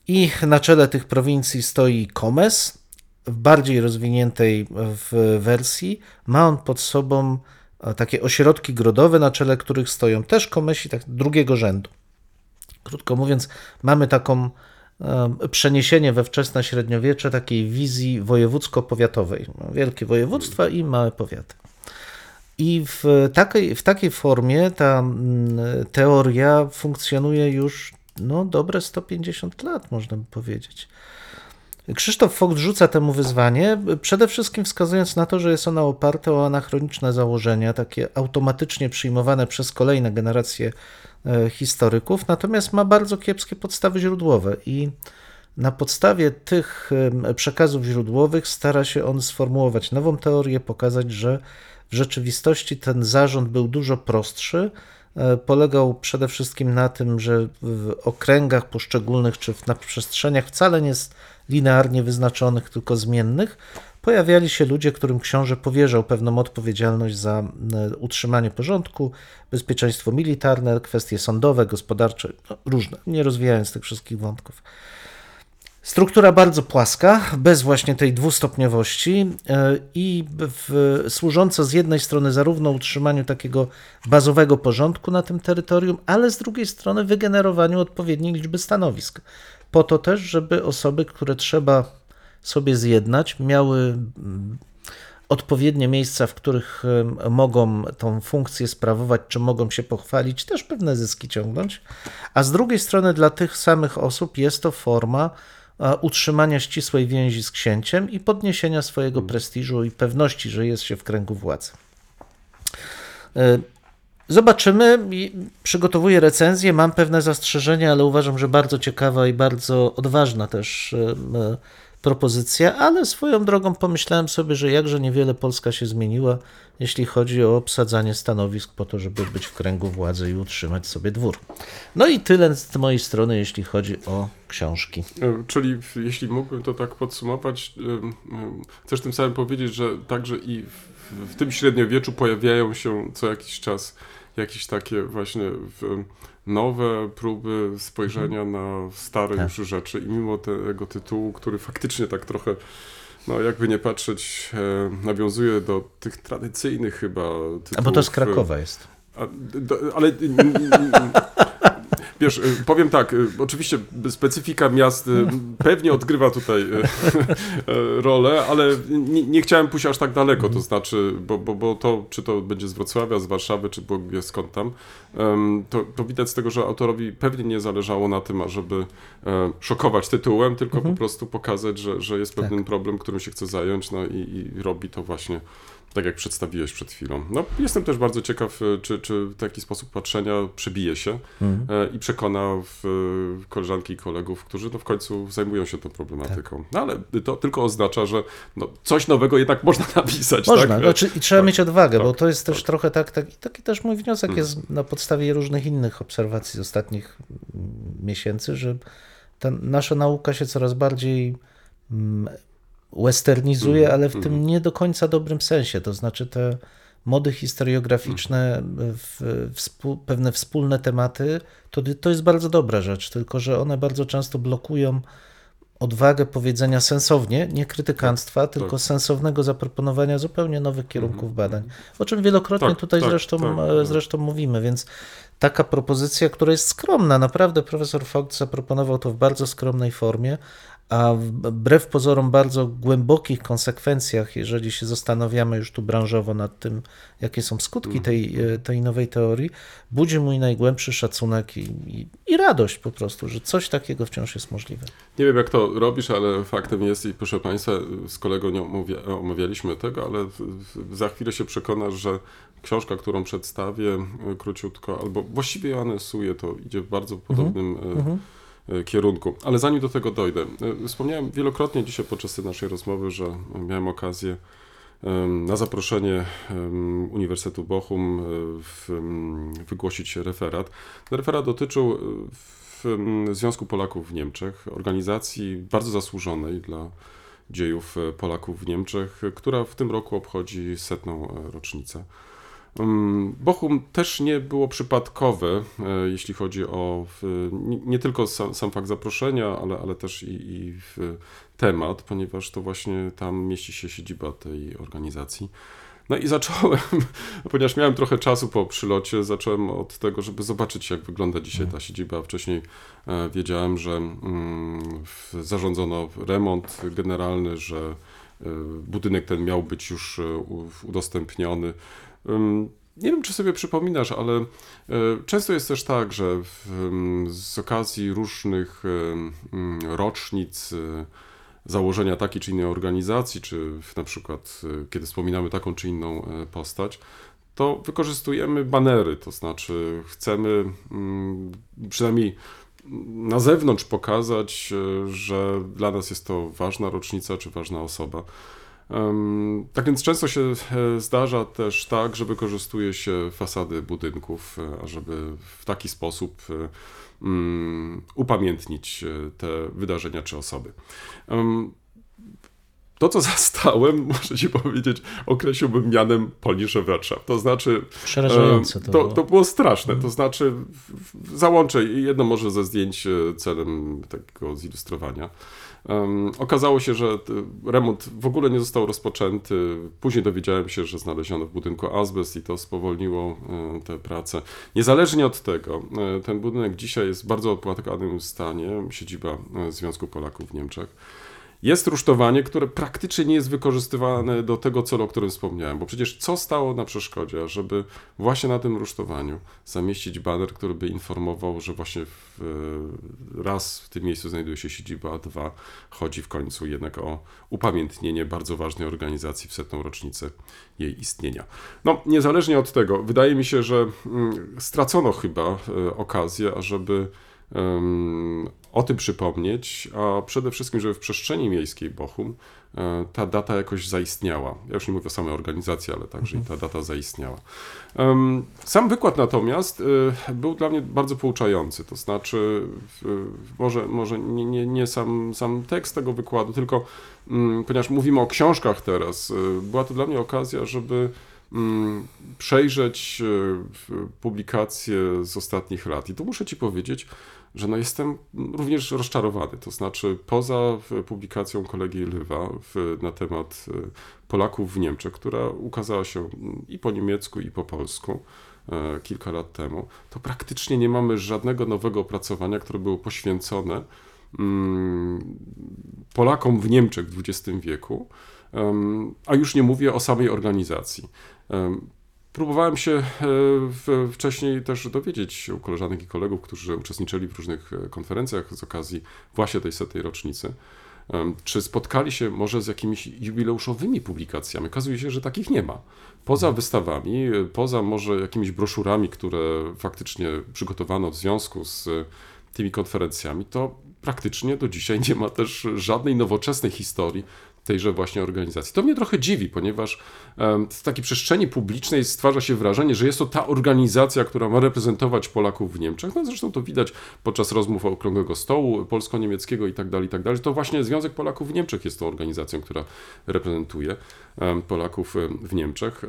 I na czele tych prowincji stoi Komes. W bardziej rozwiniętej w wersji ma on pod sobą e, takie ośrodki grodowe, na czele których stoją też komesi tak drugiego rzędu. Krótko mówiąc, mamy taką e, przeniesienie we wczesne średniowiecze takiej wizji wojewódzko-powiatowej. Wielkie województwa i małe powiaty. I w takiej, w takiej formie ta mm, teoria funkcjonuje już no, dobre 150 lat, można by powiedzieć. Krzysztof Fogt rzuca temu wyzwanie, przede wszystkim wskazując na to, że jest ona oparta o anachroniczne założenia, takie automatycznie przyjmowane przez kolejne generacje e, historyków, natomiast ma bardzo kiepskie podstawy źródłowe i na podstawie tych przekazów źródłowych stara się on sformułować nową teorię, pokazać, że w rzeczywistości ten zarząd był dużo prostszy. E, Polegał przede wszystkim na tym, że w okręgach poszczególnych czy na przestrzeniach wcale nie jest linearnie wyznaczonych, tylko zmiennych, pojawiali się ludzie, którym książę powierzał pewną odpowiedzialność za e, utrzymanie porządku, bezpieczeństwo militarne, kwestie sądowe, gospodarcze, no, różne, nie rozwijając tych wszystkich wątków. Struktura bardzo płaska, bez właśnie tej dwustopniowości e, i w, służąca z jednej strony zarówno utrzymaniu takiego bazowego porządku na tym terytorium, ale z drugiej strony wygenerowaniu odpowiedniej liczby stanowisk. Po to też, żeby osoby, które trzeba sobie zjednać, miały odpowiednie miejsca, w których mogą tą funkcję sprawować, czy mogą się pochwalić, też pewne zyski ciągnąć. A z drugiej strony dla tych samych osób jest to forma utrzymania ścisłej więzi z księciem i podniesienia swojego prestiżu i pewności, że jest się w kręgu władzy. E, Zobaczymy. Przygotowuję recenzję. Mam pewne zastrzeżenia, ale uważam, że bardzo ciekawa i bardzo odważna też e, propozycja. Ale swoją drogą pomyślałem sobie, że jakże niewiele Polska się zmieniła, jeśli chodzi o obsadzanie stanowisk po to, żeby być w kręgu władzy i utrzymać sobie dwór. No i tyle z mojej strony, jeśli chodzi o książki. E, Czyli jeśli mógłbym to tak podsumować, chcesz tym samym powiedzieć, że także i w, w tym średniowieczu pojawiają się co jakiś czas jakieś takie właśnie nowe próby spojrzenia na stare Tak. już rzeczy i mimo tego tytułu, który faktycznie tak trochę no jakby nie patrzeć, e, nawiązuje do tych tradycyjnych chyba tytułów. A bo to z e, Krakowa jest. a, do, ale wiesz, y, powiem tak, y, oczywiście specyfika miast y, pewnie odgrywa tutaj rolę, ale nie, nie chciałem pójść aż tak daleko, to znaczy, bo, bo, bo to, czy to będzie z Wrocławia, z Warszawy, czy Bóg wie skąd tam, to, to widać z tego, że autorowi pewnie nie zależało na tym, ażeby e, szokować tytułem, tylko po prostu pokazać, że, że jest pewien problem, którym się chce zająć, no i, i robi to właśnie tak jak przedstawiłeś przed chwilą. No, jestem też bardzo ciekaw, e, czy, czy taki sposób patrzenia przebije się e, i przekona e, koleżanki i kolegów, którzy no, w końcu zajmują się tą problematyką. No ale to tylko oznacza, że no, coś nowego jednak można napisać. Można, tak? znaczy, i trzeba tak, mieć odwagę, tak, bo to jest też tak. trochę tak, tak, taki też mój wniosek Mhm. jest na podstawie różnych innych obserwacji z ostatnich mm, miesięcy, że ta nasza nauka się coraz bardziej mm, westernizuje, Mhm, ale w tym nie do końca dobrym sensie, to znaczy te mody historiograficzne, w, współ, pewne wspólne tematy, to, to jest bardzo dobra rzecz, tylko że one bardzo często blokują odwagę powiedzenia sensownie, nie krytykanstwa, tylko tak. sensownego zaproponowania zupełnie nowych kierunków badań. O czym wielokrotnie Tak, tutaj tak, zresztą, tak, e, tak. zresztą mówimy, więc taka propozycja, która jest skromna, naprawdę profesor Fogt zaproponował to w bardzo skromnej formie, a wbrew pozorom bardzo głębokich konsekwencjach, jeżeli się zastanawiamy już tu branżowo nad tym, jakie są skutki tej, e, tej nowej teorii, budzi mój najgłębszy szacunek i, i, i radość po prostu, że coś takiego wciąż jest możliwe. Nie wiem, jak to robisz, ale faktem jest i proszę Państwa, z kolegą nie omawialiśmy tego, ale za chwilę się przekonasz, że książka, którą przedstawię e, króciutko, albo właściwie ją anesuję, to idzie w bardzo podobnym e, e, kierunku. Ale zanim do tego dojdę, e, wspomniałem wielokrotnie dzisiaj podczas tej naszej rozmowy, że miałem okazję na zaproszenie Uniwersytetu Bochum e, wygłosić referat. Referat dotyczył e, Związku Polaków w Niemczech, organizacji bardzo zasłużonej dla dziejów e, Polaków w Niemczech, e, która w tym roku obchodzi setną e, rocznicę. Mm, Bochum też nie było przypadkowe, e, jeśli chodzi o nie, tylko sam, sam fakt zaproszenia, ale, ale też i, i temat, ponieważ to właśnie tam mieści się siedziba tej organizacji. No i zacząłem, ponieważ miałem trochę czasu po przylocie, zacząłem od tego, żeby zobaczyć, jak wygląda dzisiaj ta siedziba. Wcześniej e, wiedziałem, że mm, zarządzono remont generalny, że e, budynek ten miał być już udostępniony. Nie wiem, czy sobie przypominasz, ale e, często jest też tak, że w, z okazji różnych rocznic e, założenia takiej czy innej organizacji, czy na przykład e, kiedy wspominamy taką czy inną e, postać, to wykorzystujemy banery, to znaczy chcemy mm, przynajmniej na zewnątrz pokazać, e, że dla nas jest to ważna rocznica czy ważna osoba. Tak więc często się e, zdarza też tak, że wykorzystuje się fasady budynków, e, ażeby w taki sposób e, mm, upamiętnić te wydarzenia czy osoby. To, co zastałem, muszę ci powiedzieć, określiłbym mianem Polnische Wirtschaft. To znaczy, Przerażające to to, było. to było straszne. To znaczy, załączę jedno może ze zdjęć celem takiego zilustrowania. Okazało się, że t- remont w ogóle nie został rozpoczęty. Później dowiedziałem się, że znaleziono w budynku azbest i to spowolniło e, te prace. Niezależnie od tego, e, ten budynek dzisiaj jest w bardzo opłakanym stanie, siedziba e, Związku Polaków w Niemczech. Jest rusztowanie, które praktycznie nie jest wykorzystywane do tego celu, o którym wspomniałem, bo przecież co stało na przeszkodzie, żeby właśnie na tym rusztowaniu zamieścić baner, który by informował, że właśnie w, e, raz w tym miejscu znajduje się siedziba, a dwa chodzi w końcu jednak o upamiętnienie bardzo ważnej organizacji w setną rocznicę jej istnienia. No, niezależnie od tego, wydaje mi się, że mm, stracono chyba e, okazję, ażeby o tym przypomnieć, a przede wszystkim, żeby w przestrzeni miejskiej Bochum e, ta data jakoś zaistniała. Ja już nie mówię o samej organizacji, ale także i ta data zaistniała. Sam wykład natomiast e, był dla mnie bardzo pouczający, to znaczy może, może nie, nie, nie sam, sam tekst tego wykładu, tylko mm, ponieważ mówimy o książkach teraz, e, była to dla mnie okazja, żeby przejrzeć e, publikacje z ostatnich lat. I tu muszę Ci powiedzieć, że no jestem również rozczarowany. To znaczy, poza publikacją kolegi Lywa w, na temat e, Polaków w Niemczech, która ukazała się mm, i po niemiecku, i po polsku e, kilka lat temu, to praktycznie nie mamy żadnego nowego opracowania, które było poświęcone mm, Polakom w Niemczech w XX wieku, a już nie mówię o samej organizacji. Em, Próbowałem się e, wcześniej też dowiedzieć u koleżanek i kolegów, którzy uczestniczyli w różnych e, konferencjach z okazji właśnie tej setej rocznicy, czy spotkali się może z jakimiś jubileuszowymi publikacjami. Okazuje się, że takich nie ma. Poza wystawami, e, poza może jakimiś broszurami, które faktycznie przygotowano w związku z tymi konferencjami, to praktycznie do dzisiaj nie ma też żadnej nowoczesnej historii tejże właśnie organizacji. To mnie trochę dziwi, ponieważ w takiej przestrzeni publicznej stwarza się wrażenie, że jest to ta organizacja, która ma reprezentować Polaków w Niemczech. No zresztą to widać podczas rozmów Okrągłego Stołu polsko-niemieckiego i tak dalej, i tak dalej. To właśnie Związek Polaków w Niemczech jest tą organizacją, która reprezentuje Polaków w Niemczech.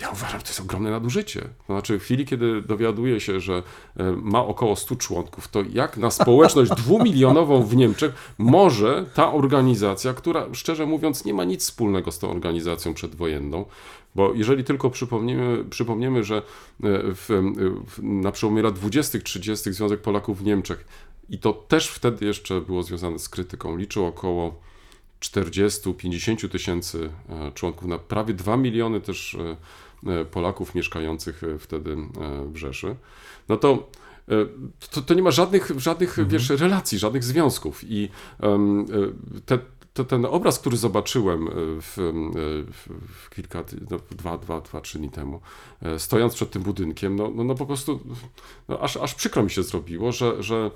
Ja uważam, że to jest ogromne nadużycie. To znaczy, w chwili, kiedy dowiaduje się, że e, ma około 100 członków, to jak na społeczność dwumilionową w Niemczech może ta organizacja, która szczerze mówiąc nie ma nic wspólnego z tą organizacją przedwojenną, bo jeżeli tylko przypomnimy, przypomniemy, że e, w, w, na przełomie lat 20., 30. Związek Polaków w Niemczech, i to też wtedy jeszcze było związane z krytyką, liczył około 40-50 tysięcy e, członków, na prawie 2 miliony też e, e, Polaków mieszkających e, wtedy e, w Rzeszy, no to e, to, to nie ma żadnych, żadnych wiesz, relacji, żadnych związków. I e, te, to, ten obraz, który zobaczyłem e, w, e, w, w kilka, no, dwa, dwa, dwa, trzy dni temu, e, stojąc przed tym budynkiem, no, no, no po prostu no, aż, aż przykro mi się zrobiło, że, że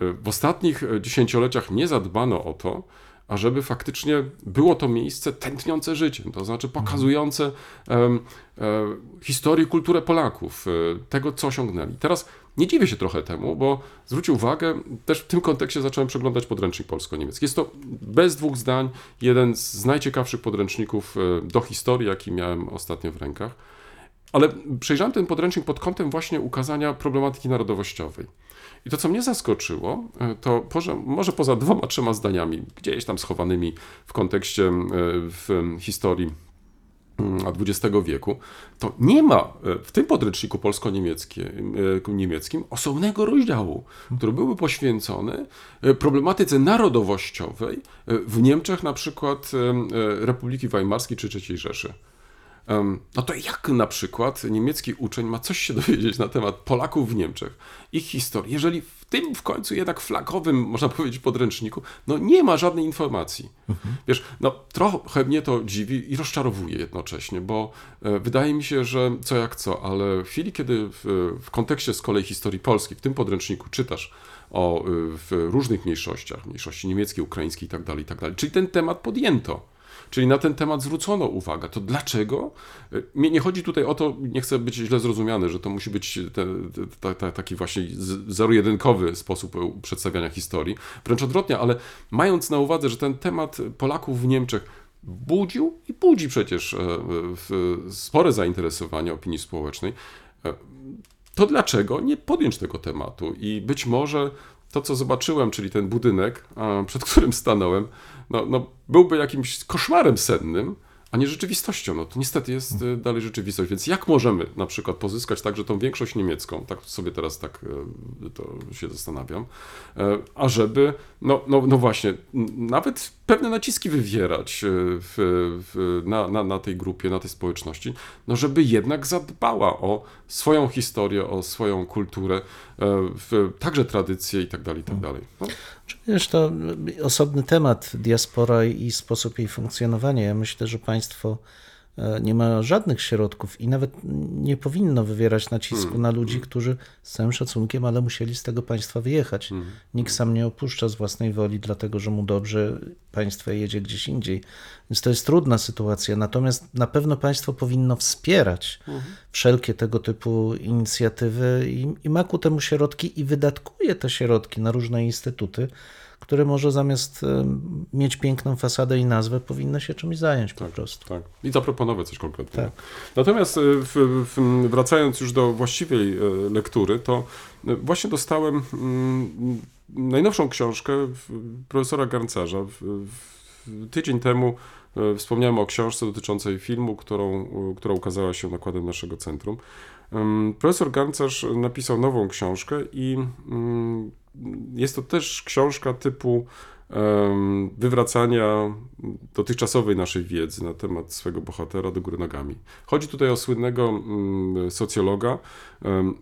e, w ostatnich e, dziesięcioleciach nie zadbano o to, a żeby faktycznie było to miejsce tętniące życiem, to znaczy pokazujące em, e, historię, kulturę Polaków, e, tego, co osiągnęli. Teraz nie dziwię się trochę temu, bo zwróćcie uwagę, też w tym kontekście zacząłem przeglądać podręcznik polsko-niemiecki. Jest to bez dwóch zdań jeden z najciekawszych podręczników e, do historii, jaki miałem ostatnio w rękach. Ale przejrzałem ten podręcznik pod kątem właśnie ukazania problematyki narodowościowej. I to, co mnie zaskoczyło, e, to może poza dwoma, trzema zdaniami, gdzieś tam schowanymi w kontekście e, w historii mm, XX wieku, to nie ma e, w tym podręczniku polsko-niemieckim osobnego rozdziału, który byłby poświęcony problematyce narodowościowej w Niemczech, na przykład Republiki Weimarskiej czy III Rzeszy. No to jak na przykład niemiecki uczeń ma coś się dowiedzieć na temat Polaków w Niemczech, ich historii, jeżeli w tym w końcu jednak flagowym, można powiedzieć, podręczniku, no nie ma żadnej informacji. Wiesz, no trochę mnie to dziwi i rozczarowuje jednocześnie, bo e, wydaje mi się, że co jak co, ale w chwili, kiedy w, w kontekście z kolei historii polskiej, w tym podręczniku czytasz o y, w różnych mniejszościach, mniejszości niemieckiej, ukraińskiej itd., itd., czyli ten temat podjęto. Czyli na ten temat zwrócono uwagę. To dlaczego? Y, nie chodzi tutaj o to, nie chcę być źle zrozumiany, że to musi być te, te, te, taki właśnie zero-jedynkowy sposób przedstawiania historii. Wręcz odwrotnie, ale mając na uwadze, że ten temat Polaków w Niemczech budził i budzi przecież e, spore zainteresowanie opinii społecznej, e, to dlaczego nie podjąć tego tematu? I być może to, co zobaczyłem, czyli ten budynek, przed którym stanąłem, no, no, byłby jakimś koszmarem sennym, a nie rzeczywistością. No to niestety jest e, dalej rzeczywistość. Więc jak możemy na przykład pozyskać także tą większość niemiecką, tak sobie teraz tak e, to się zastanawiam, e, ażeby, no, no, no właśnie, nawet pewne naciski wywierać w, w, na, na, na tej grupie, na tej społeczności, no żeby jednak zadbała o swoją historię, o swoją kulturę, w, także tradycje i tak dalej, i tak dalej. No, Wiesz, to osobny temat, diaspora i sposób jej funkcjonowania. Ja myślę, że państwo nie ma żadnych środków i nawet nie powinno wywierać nacisku na ludzi, którzy z całym szacunkiem, ale musieli z tego państwa wyjechać. Nikt sam nie opuszcza z własnej woli, dlatego że mu dobrze, państwo jedzie gdzieś indziej. Więc to jest trudna sytuacja. Natomiast na pewno państwo powinno wspierać wszelkie tego typu inicjatywy i, i ma ku temu środki i wydatkuje te środki na różne instytuty, które może zamiast mieć piękną fasadę i nazwę, powinny się czymś zająć po prostu. Tak. I zaproponować coś konkretnego. Tak. Natomiast e, w, w, wracając już do właściwej e, lektury, to e, właśnie dostałem mm, najnowszą książkę profesora Garncarza. Tydzień temu wspomniałem o książce dotyczącej filmu, którą, e, która ukazała się nakładem naszego centrum. Profesor Garncarz napisał nową książkę i mm, jest to też książka typu wywracania dotychczasowej naszej wiedzy na temat swego bohatera do góry nogami. Chodzi tutaj o słynnego mm, socjologa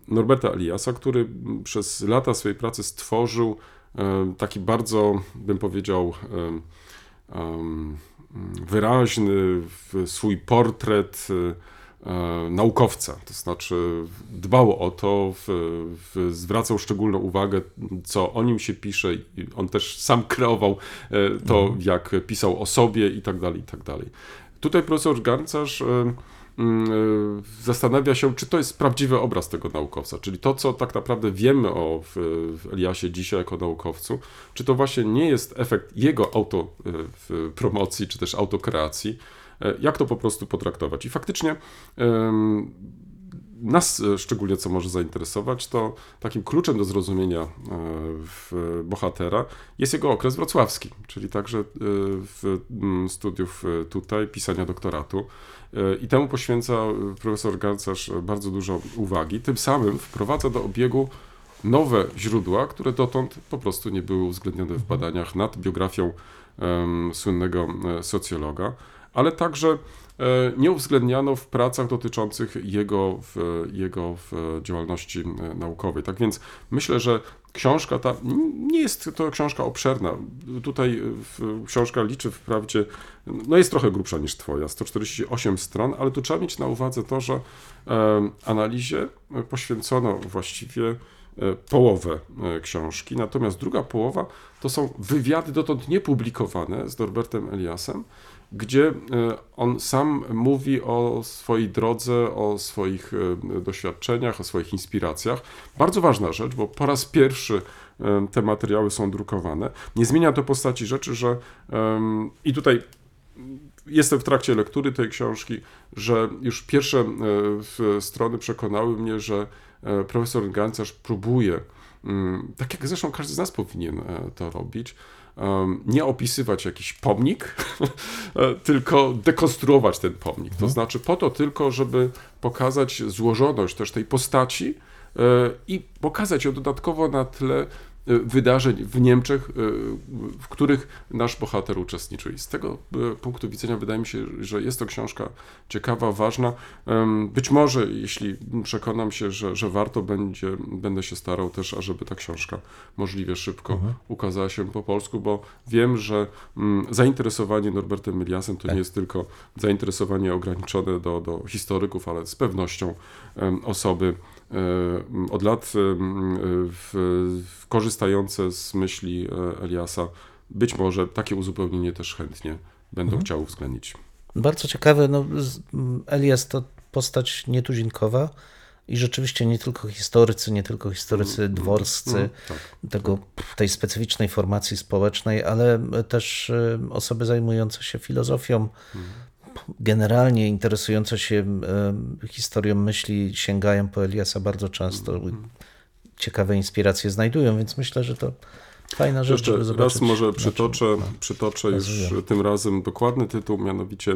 Norberta Eliasa, który przez lata swojej pracy stworzył taki bardzo, bym powiedział, wyraźny swój portret e, e, naukowca, to znaczy dbał o to, w, w, zwracał szczególną uwagę, co o nim się pisze. On też sam kreował e, to, jak pisał o sobie i tak dalej, i tak dalej. Tutaj profesor Garncarz e, zastanawia się, czy to jest prawdziwy obraz tego naukowca, czyli to, co tak naprawdę wiemy o w, w Eliasie dzisiaj jako naukowcu, czy to właśnie nie jest efekt jego autopromocji, czy też autokreacji, e, jak to po prostu potraktować. I faktycznie nas e, szczególnie co może zainteresować, to takim kluczem do zrozumienia e, bohatera jest jego okres wrocławski, czyli także e, w mm, studiów e, tutaj, pisania doktoratu. E, I temu poświęca e, profesor Garcarz bardzo dużo uwagi. Tym samym wprowadza do obiegu nowe źródła, które dotąd po prostu nie były uwzględnione w badaniach nad biografią em, słynnego e, socjologa, ale także e, nie uwzględniano w pracach dotyczących jego, w, jego w działalności e, naukowej. Tak więc myślę, że książka ta nie jest to książka obszerna. Tutaj e, książka liczy wprawdzie, no jest trochę grubsza niż twoja, 148 stron, ale tu trzeba mieć na uwadze to, że analizie poświęcono właściwie e, połowę e, książki, natomiast druga połowa to są wywiady dotąd niepublikowane z Norbertem Eliasem, gdzie e, on sam mówi o swojej drodze, o swoich e, doświadczeniach, o swoich inspiracjach. Bardzo ważna rzecz, bo po raz pierwszy e, te materiały są drukowane. Nie zmienia to postaci rzeczy, że i tutaj jestem w trakcie lektury tej książki, że już pierwsze strony przekonały mnie, że profesor Gancarz próbuje, mm, tak jak zresztą każdy z nas powinien to robić, nie opisywać jakiś pomnik, e, tylko dekonstruować ten pomnik. To znaczy po to tylko, żeby pokazać złożoność też tej postaci e, i pokazać ją dodatkowo na tle wydarzeń w Niemczech, e, w których nasz bohater uczestniczył. I z tego e, punktu widzenia wydaje mi się, że jest to książka ciekawa, ważna. Być może, jeśli przekonam się, że, że warto będzie, będę się starał też, ażeby ta książka możliwie szybko ukazała się po polsku, bo wiem, że mm, zainteresowanie Norbertem Eliasem to nie jest tylko zainteresowanie ograniczone do, do historyków, ale z pewnością osoby od lat e, w, w korzystające z myśli e, Eliasa, być może takie uzupełnienie też chętnie będą chciały uwzględnić. Bardzo ciekawe, no, Elias to postać nietuzinkowa i rzeczywiście nie tylko historycy, nie tylko historycy dworscy tak. tego, tej specyficznej formacji społecznej, ale też e, osoby zajmujące się filozofią, generalnie interesujące się e, historią myśli, sięgają po Eliasa bardzo często. Ciekawe inspiracje znajdują, więc myślę, że to fajna rzecz, Jeszcze żeby zobaczyć. raz może na czym- przytoczę, przytoczę już tym razem dokładny tytuł, mianowicie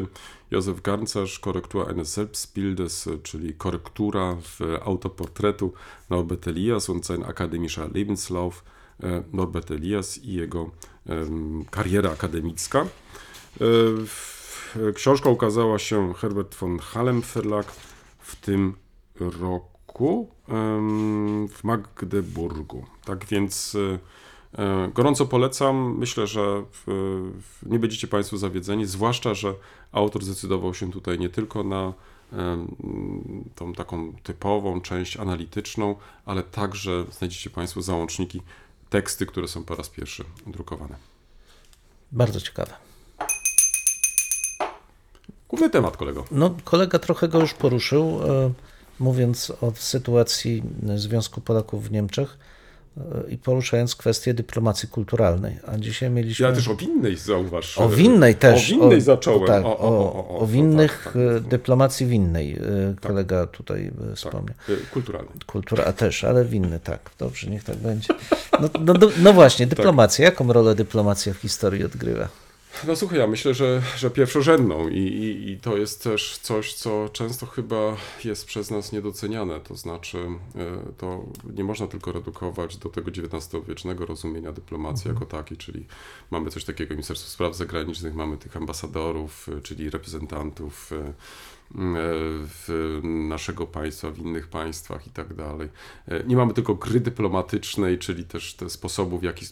Józef Garncarz, Korrektura eines Selbstbildes, czyli korektura w autoportretu Norbert Elias und sein akademischer Lebenslauf e, Norbert Elias i jego kariera akademicka. E, w- Książka ukazała się Herbert von Hallem Verlag w tym roku w Magdeburgu. Tak więc e, e, gorąco polecam. Myślę, że w, nie będziecie Państwo zawiedzeni, zwłaszcza, że autor zdecydował się tutaj nie tylko na tą taką typową część analityczną, ale także znajdziecie Państwo załączniki, teksty, które są po raz pierwszy drukowane. Bardzo ciekawe. Główny temat, kolego. No, kolega trochę go już poruszył, e, mówiąc o sytuacji Związku Polaków w Niemczech e, i poruszając kwestię dyplomacji kulturalnej. A dzisiaj mieliśmy. Ja też o winnej zauważ. O winnej też. O winnej zacząłem. Tak, o, o, o, o, o, o winnych tak, tak. e, dyplomacji winnej e, kolega tutaj e, wspomniał. Kulturalnej. Kultura a też, ale winny, tak. Dobrze, niech tak będzie. No, no, no właśnie, dyplomacja. Jaką rolę dyplomacja w historii odgrywa? No słuchaj, ja myślę, że, że pierwszorzędną i, i, i to jest też coś, co często chyba jest przez nas niedoceniane. To znaczy, e, to nie można tylko redukować do tego XIX-wiecznego rozumienia dyplomacji jako takiej, czyli mamy coś takiego Ministerstwo Spraw Zagranicznych, mamy tych ambasadorów, e, czyli reprezentantów e, w naszego państwa, w innych państwach i tak dalej. Nie mamy tylko gry dyplomatycznej, czyli też te sposobów, w jaki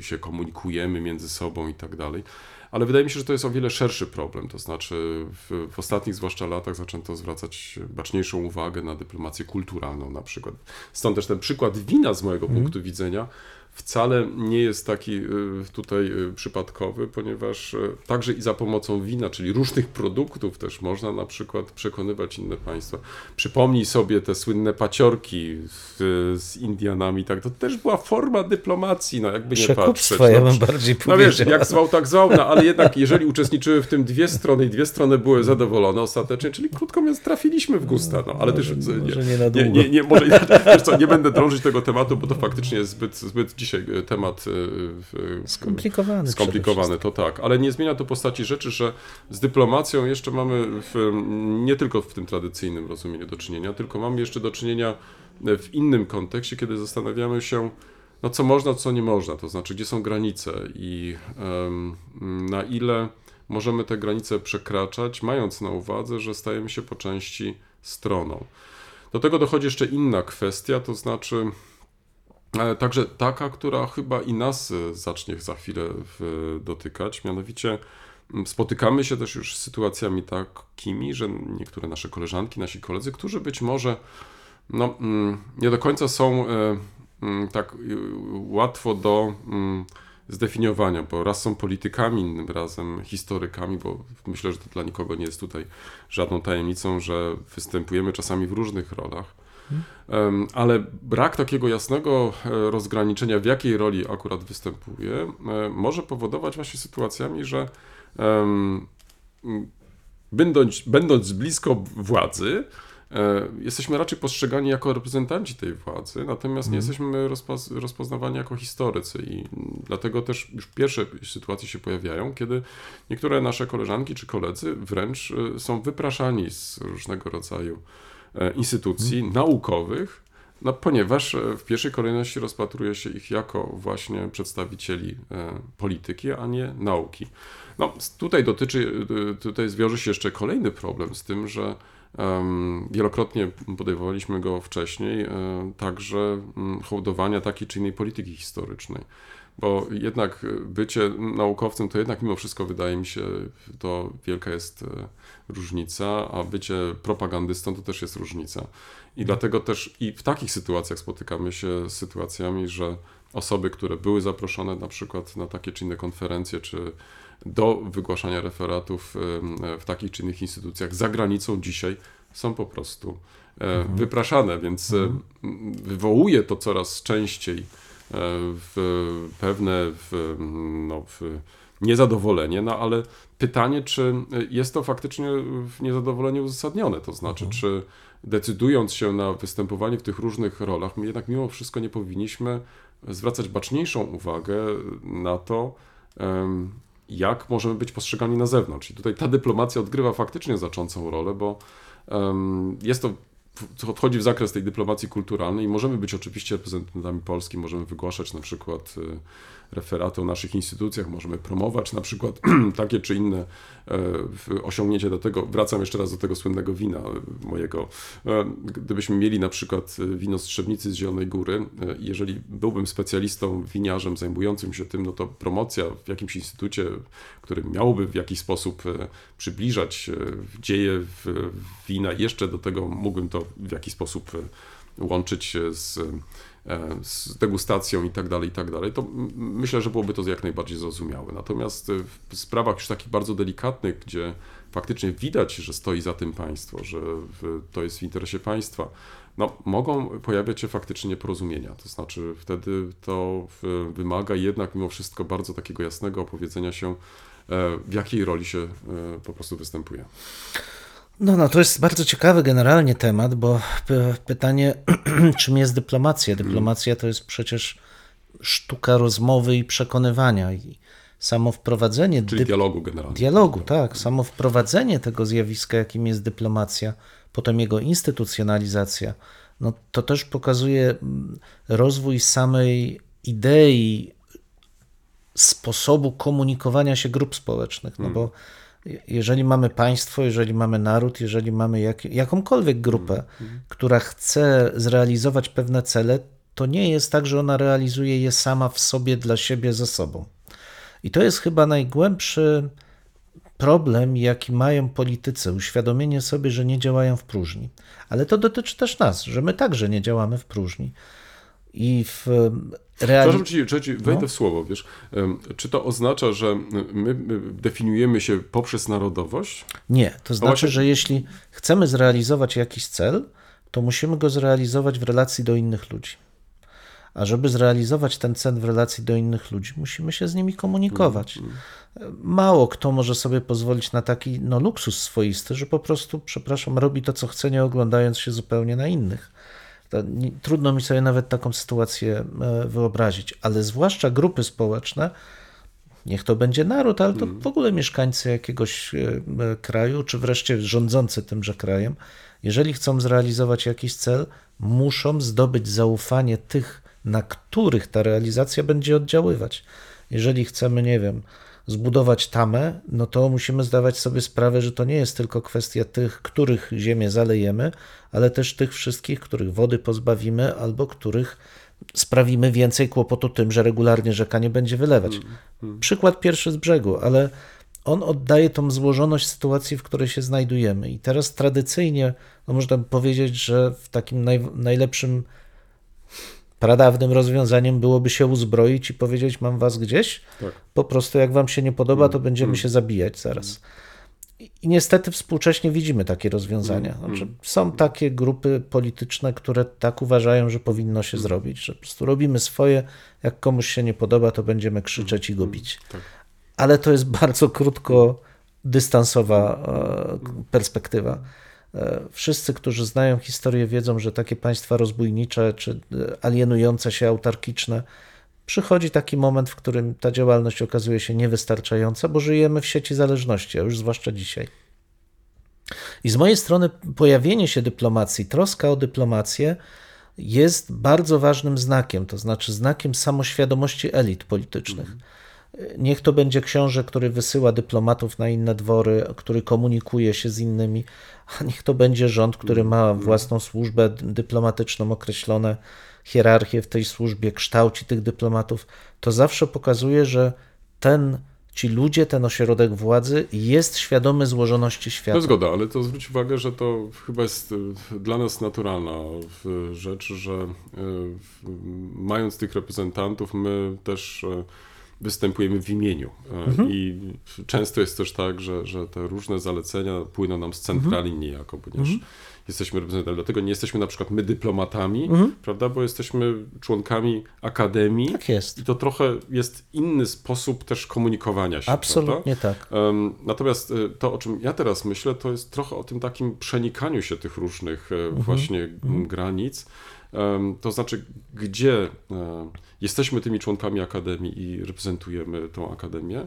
się komunikujemy między sobą i tak dalej. Ale wydaje mi się, że to jest o wiele szerszy problem. To znaczy, w, w ostatnich zwłaszcza latach zaczęto zwracać baczniejszą uwagę na dyplomację kulturalną na przykład. Stąd też ten przykład wina z mojego punktu widzenia wcale nie jest taki y, tutaj y, przypadkowy, ponieważ y, także i za pomocą wina, czyli różnych produktów też można na przykład przekonywać inne państwa. Przypomnij sobie te słynne paciorki z Indianami, tak, to też była forma dyplomacji, no jakby nie patrzeć. Przekupstwo, ja no, bym bardziej no wiesz, jak zwał, tak zwał, no ale jednak jeżeli uczestniczyły w tym dwie strony i dwie strony były zadowolone ostatecznie, czyli krótko mówiąc trafiliśmy w gusta, no ale też Może- nie, nie na nie, długo. nie, może, wiesz co, nie będę drążyć tego tematu, bo to faktycznie jest zbyt, zbyt dzisiaj e, temat e, e, Skomplikowany. skomplikowany, to tak, ale nie zmienia to postaci rzeczy, że z dyplomacją jeszcze mamy w, nie tylko w tym tradycyjnym rozumieniu do czynienia, tylko mamy jeszcze do czynienia w innym kontekście, kiedy zastanawiamy się, no co można, co nie można, to znaczy gdzie są granice i na ile możemy te granice przekraczać, mając na uwadze, że stajemy się po części stroną. Do tego dochodzi jeszcze inna kwestia, to znaczy także taka, która chyba i nas e, zacznie za chwilę dotykać, mianowicie m, spotykamy się też już z sytuacjami takimi, że niektóre nasze koleżanki, nasi koledzy, którzy być może no, mm, nie do końca są e, mm, tak łatwo do mm, zdefiniowania, bo raz są politykami, innym razem historykami, bo myślę, że to dla nikogo nie jest tutaj żadną tajemnicą, że występujemy czasami w różnych rolach. Em, Ale brak takiego jasnego e, rozgraniczenia, w jakiej roli akurat występuje, e, może powodować właśnie sytuacjami, że będąc, będąc blisko władzy, e, jesteśmy raczej postrzegani jako reprezentanci tej władzy, natomiast nie jesteśmy rozpoz rozpoznawani jako historycy i dlatego też już pierwsze sytuacje się pojawiają, kiedy niektóre nasze koleżanki czy koledzy wręcz są wypraszani z różnego rodzaju instytucji naukowych, no, ponieważ e, w pierwszej kolejności rozpatruje się ich jako właśnie przedstawicieli e, polityki, a nie nauki. No, tutaj dotyczy, tutaj zwiąże się jeszcze kolejny problem z tym, że wielokrotnie podejmowaliśmy go wcześniej, e, także mm, hołdowania takiej czy innej polityki historycznej. Bo jednak e, bycie naukowcem to jednak mimo wszystko wydaje mi się, to wielka jest e, różnica, a bycie propagandystą to też jest różnica. I dlatego też i w takich sytuacjach spotykamy się z sytuacjami, że osoby, które były zaproszone na przykład na takie czy inne konferencje, czy do wygłaszania referatów em, w takich czy innych instytucjach za granicą dzisiaj są po prostu e, wypraszane, więc e, m, wywołuje to coraz częściej e, w pewne w, no, w niezadowolenie, no ale pytanie, czy jest to faktycznie niezadowolenie uzasadnione, to znaczy, czy decydując się na występowanie w tych różnych rolach, my jednak mimo wszystko nie powinniśmy zwracać baczniejszą uwagę na to, jak możemy być postrzegani na zewnątrz. I tutaj ta dyplomacja odgrywa faktycznie znaczącą rolę, bo jest to wchodzi w zakres tej dyplomacji kulturalnej i możemy być oczywiście reprezentantami Polski, możemy wygłaszać na przykład y, referaty o naszych instytucjach, możemy promować na przykład takie czy inne e, osiągnięcia do tego. Wracam jeszcze raz do tego słynnego wina e, mojego. E, Gdybyśmy mieli na przykład wino z Trzebnicy z Zielonej Góry, jeżeli byłbym specjalistą, winiarzem zajmującym się tym, no to promocja w jakimś instytucie, który miałoby w jakiś sposób przybliżać dzieje wina, jeszcze do tego mógłbym to w jakiś sposób łączyć z, z degustacją i tak dalej, i tak dalej, to myślę, że byłoby to jak najbardziej zrozumiałe. Natomiast e, w sprawach już takich bardzo delikatnych, gdzie faktycznie widać, że stoi za tym państwo, że to jest w interesie państwa, no, mogą pojawiać się faktycznie nieporozumienia. To znaczy wtedy to wymaga jednak mimo wszystko bardzo takiego jasnego opowiedzenia się, e, w jakiej roli się e, po prostu występuje. No, no, to jest bardzo ciekawy generalnie temat, bo py- pytanie, czym jest dyplomacja? Dyplomacja to jest przecież sztuka rozmowy i przekonywania. I samo wprowadzenie Czyli dialogu generalnie. dialogu, tak, samo wprowadzenie tego zjawiska, jakim jest dyplomacja, potem jego instytucjonalizacja, no to też pokazuje mm, rozwój samej idei sposobu komunikowania się grup społecznych, no bo je- jeżeli mamy państwo, jeżeli mamy naród, jeżeli mamy jak, jakąkolwiek grupę, która chce zrealizować pewne cele, to nie jest tak, że ona realizuje je sama w sobie, dla siebie, ze sobą. I to jest chyba najgłębszy problem, jaki mają politycy, uświadomienie sobie, że nie działają w próżni. Ale to dotyczy też nas, że my także nie działamy w próżni. I w Przepraszam że ci wejdę No. w słowo, wiesz. Czy to oznacza, że my my definiujemy się poprzez narodowość? Nie, to znaczy, właśnie- że jeśli chcemy zrealizować jakiś cel, to musimy go zrealizować w relacji do innych ludzi. A żeby zrealizować ten cel w relacji do innych ludzi, musimy się z nimi komunikować. Mało kto może sobie pozwolić na taki no, luksus swoisty, że po prostu, przepraszam, robi to, co chce, nie oglądając się zupełnie na innych. Trudno mi sobie nawet taką sytuację e, wyobrazić, ale zwłaszcza grupy społeczne, niech to będzie naród, ale to w ogóle mieszkańcy jakiegoś e, e, kraju, czy wreszcie rządzący tymże krajem, jeżeli chcą zrealizować jakiś cel, muszą zdobyć zaufanie tych, na których ta realizacja będzie oddziaływać. Jeżeli chcemy, nie wiem, zbudować tamę, no to musimy zdawać sobie sprawę, że to nie jest tylko kwestia tych, których ziemię zalejemy, ale też tych wszystkich, których wody pozbawimy albo których sprawimy więcej kłopotu tym, że regularnie rzeka nie będzie wylewać. Przykład pierwszy z brzegu, ale on oddaje tą złożoność sytuacji, w której się znajdujemy. I teraz tradycyjnie, no można by powiedzieć, że w takim naj, najlepszym pradawnym rozwiązaniem byłoby się uzbroić i powiedzieć: Mam was gdzieś. Tak. Po prostu, jak wam się nie podoba, to będziemy się zabijać zaraz. I i niestety współcześnie widzimy takie rozwiązania. Znaczy, są takie grupy polityczne, które tak uważają, że powinno się zrobić, że po prostu robimy swoje, jak komuś się nie podoba, to będziemy krzyczeć i go bić. Tak. Ale to jest bardzo krótko dystansowa e, perspektywa. E, Wszyscy, którzy znają historię, wiedzą, że takie państwa rozbójnicze czy e, alienujące się, autarkiczne, przychodzi taki moment, w którym ta działalność okazuje się niewystarczająca, bo żyjemy w sieci zależności, a już zwłaszcza dzisiaj. I z mojej strony pojawienie się dyplomacji, troska o dyplomację jest bardzo ważnym znakiem, to znaczy znakiem samoświadomości elit politycznych. Niech to będzie książę, który wysyła dyplomatów na inne dwory, który komunikuje się z innymi, a niech to będzie rząd, który ma własną służbę dyplomatyczną, określone hierarchię w tej służbie, kształci tych dyplomatów. To zawsze pokazuje, że ten, ci ludzie, ten ośrodek władzy jest świadomy złożoności świata. No zgoda, ale to zwróć uwagę, że to chyba jest e, dla nas naturalna w- rzecz, że w- mając tych reprezentantów, my też występujemy w imieniu. E, I często jest też tak, że, że te różne zalecenia płyną nam z centrali niejako, ponieważ jesteśmy reprezentantami. Dlatego nie jesteśmy na przykład my dyplomatami, prawda, bo jesteśmy członkami akademii. Tak jest. I to trochę jest inny sposób też komunikowania się. prawda? Absolutnie tak. Em, Natomiast e, to, o czym ja teraz myślę, to jest trochę o tym takim przenikaniu się tych różnych e, właśnie m, granic. To znaczy, gdzie jesteśmy tymi członkami Akademii i reprezentujemy tą Akademię,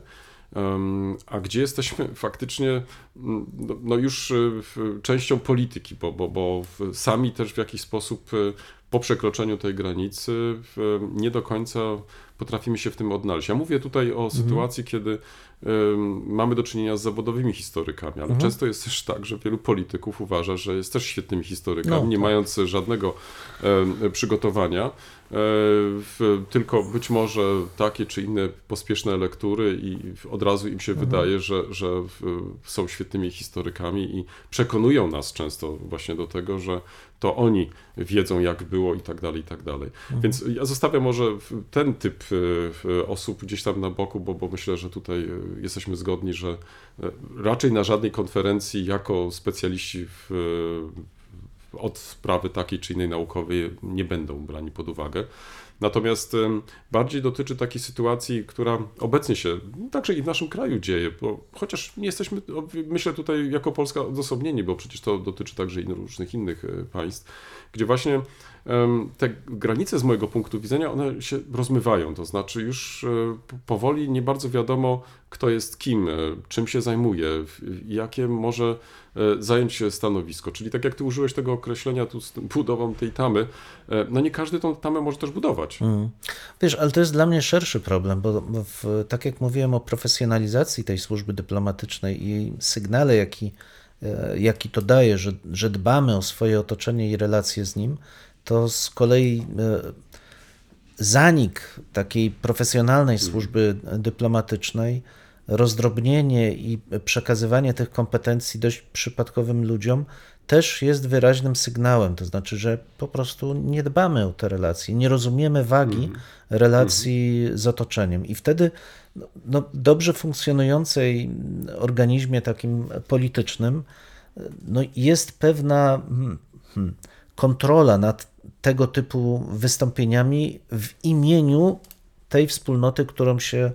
em, a gdzie jesteśmy? Faktycznie mm, no, no już w- częścią polityki, bo, bo, bo sami też w jakiś sposób e, po przekroczeniu tej granicy nie do końca potrafimy się w tym odnaleźć. Ja mówię tutaj o sytuacji, kiedy mamy do czynienia z zawodowymi historykami, ale często jest też tak, że wielu polityków uważa, że jest też świetnymi historykami, No, nie tak. mając żadnego przygotowania, w, tylko być może takie czy inne pospieszne lektury i od razu im się wydaje, że, że są świetnymi historykami i przekonują nas często właśnie do tego, że to oni wiedzą jak było i tak dalej, i tak dalej. Więc ja zostawiam może ten typ e, osób gdzieś tam na boku, bo, bo myślę, że tutaj e, jesteśmy zgodni, że e, raczej na żadnej konferencji jako specjaliści w- od sprawy takiej czy innej naukowej nie będą brani pod uwagę. Natomiast bardziej dotyczy takiej sytuacji, która obecnie się także i w naszym kraju dzieje, bo chociaż nie jesteśmy, myślę tutaj jako Polska odosobnieni, bo przecież to dotyczy także i różnych innych e, państw, gdzie właśnie te granice z mojego punktu widzenia, one się rozmywają, to znaczy już e, powoli nie bardzo wiadomo, kto jest kim, e, czym się zajmuje, jakie może e, zająć stanowisko. Czyli tak jak ty użyłeś tego określenia tu z budową tej tamy, no nie każdy tą tamę może też budować. Mm. Wiesz, ale to jest dla mnie szerszy problem, bo w, tak jak mówiłem o profesjonalizacji tej służby dyplomatycznej i sygnale, jaki, jaki to daje, że, że dbamy o swoje otoczenie i relacje z nim, to z kolei e, zanik takiej profesjonalnej służby dyplomatycznej, rozdrobnienie i przekazywanie tych kompetencji dość przypadkowym ludziom też jest wyraźnym sygnałem. To znaczy, że po prostu nie dbamy o te relacje, nie rozumiemy wagi relacji z otoczeniem. I wtedy no, no, dobrze funkcjonującej organizmie takim politycznym no, jest pewna hmm, hmm, kontrola nad tego typu wystąpieniami w imieniu tej wspólnoty, którą się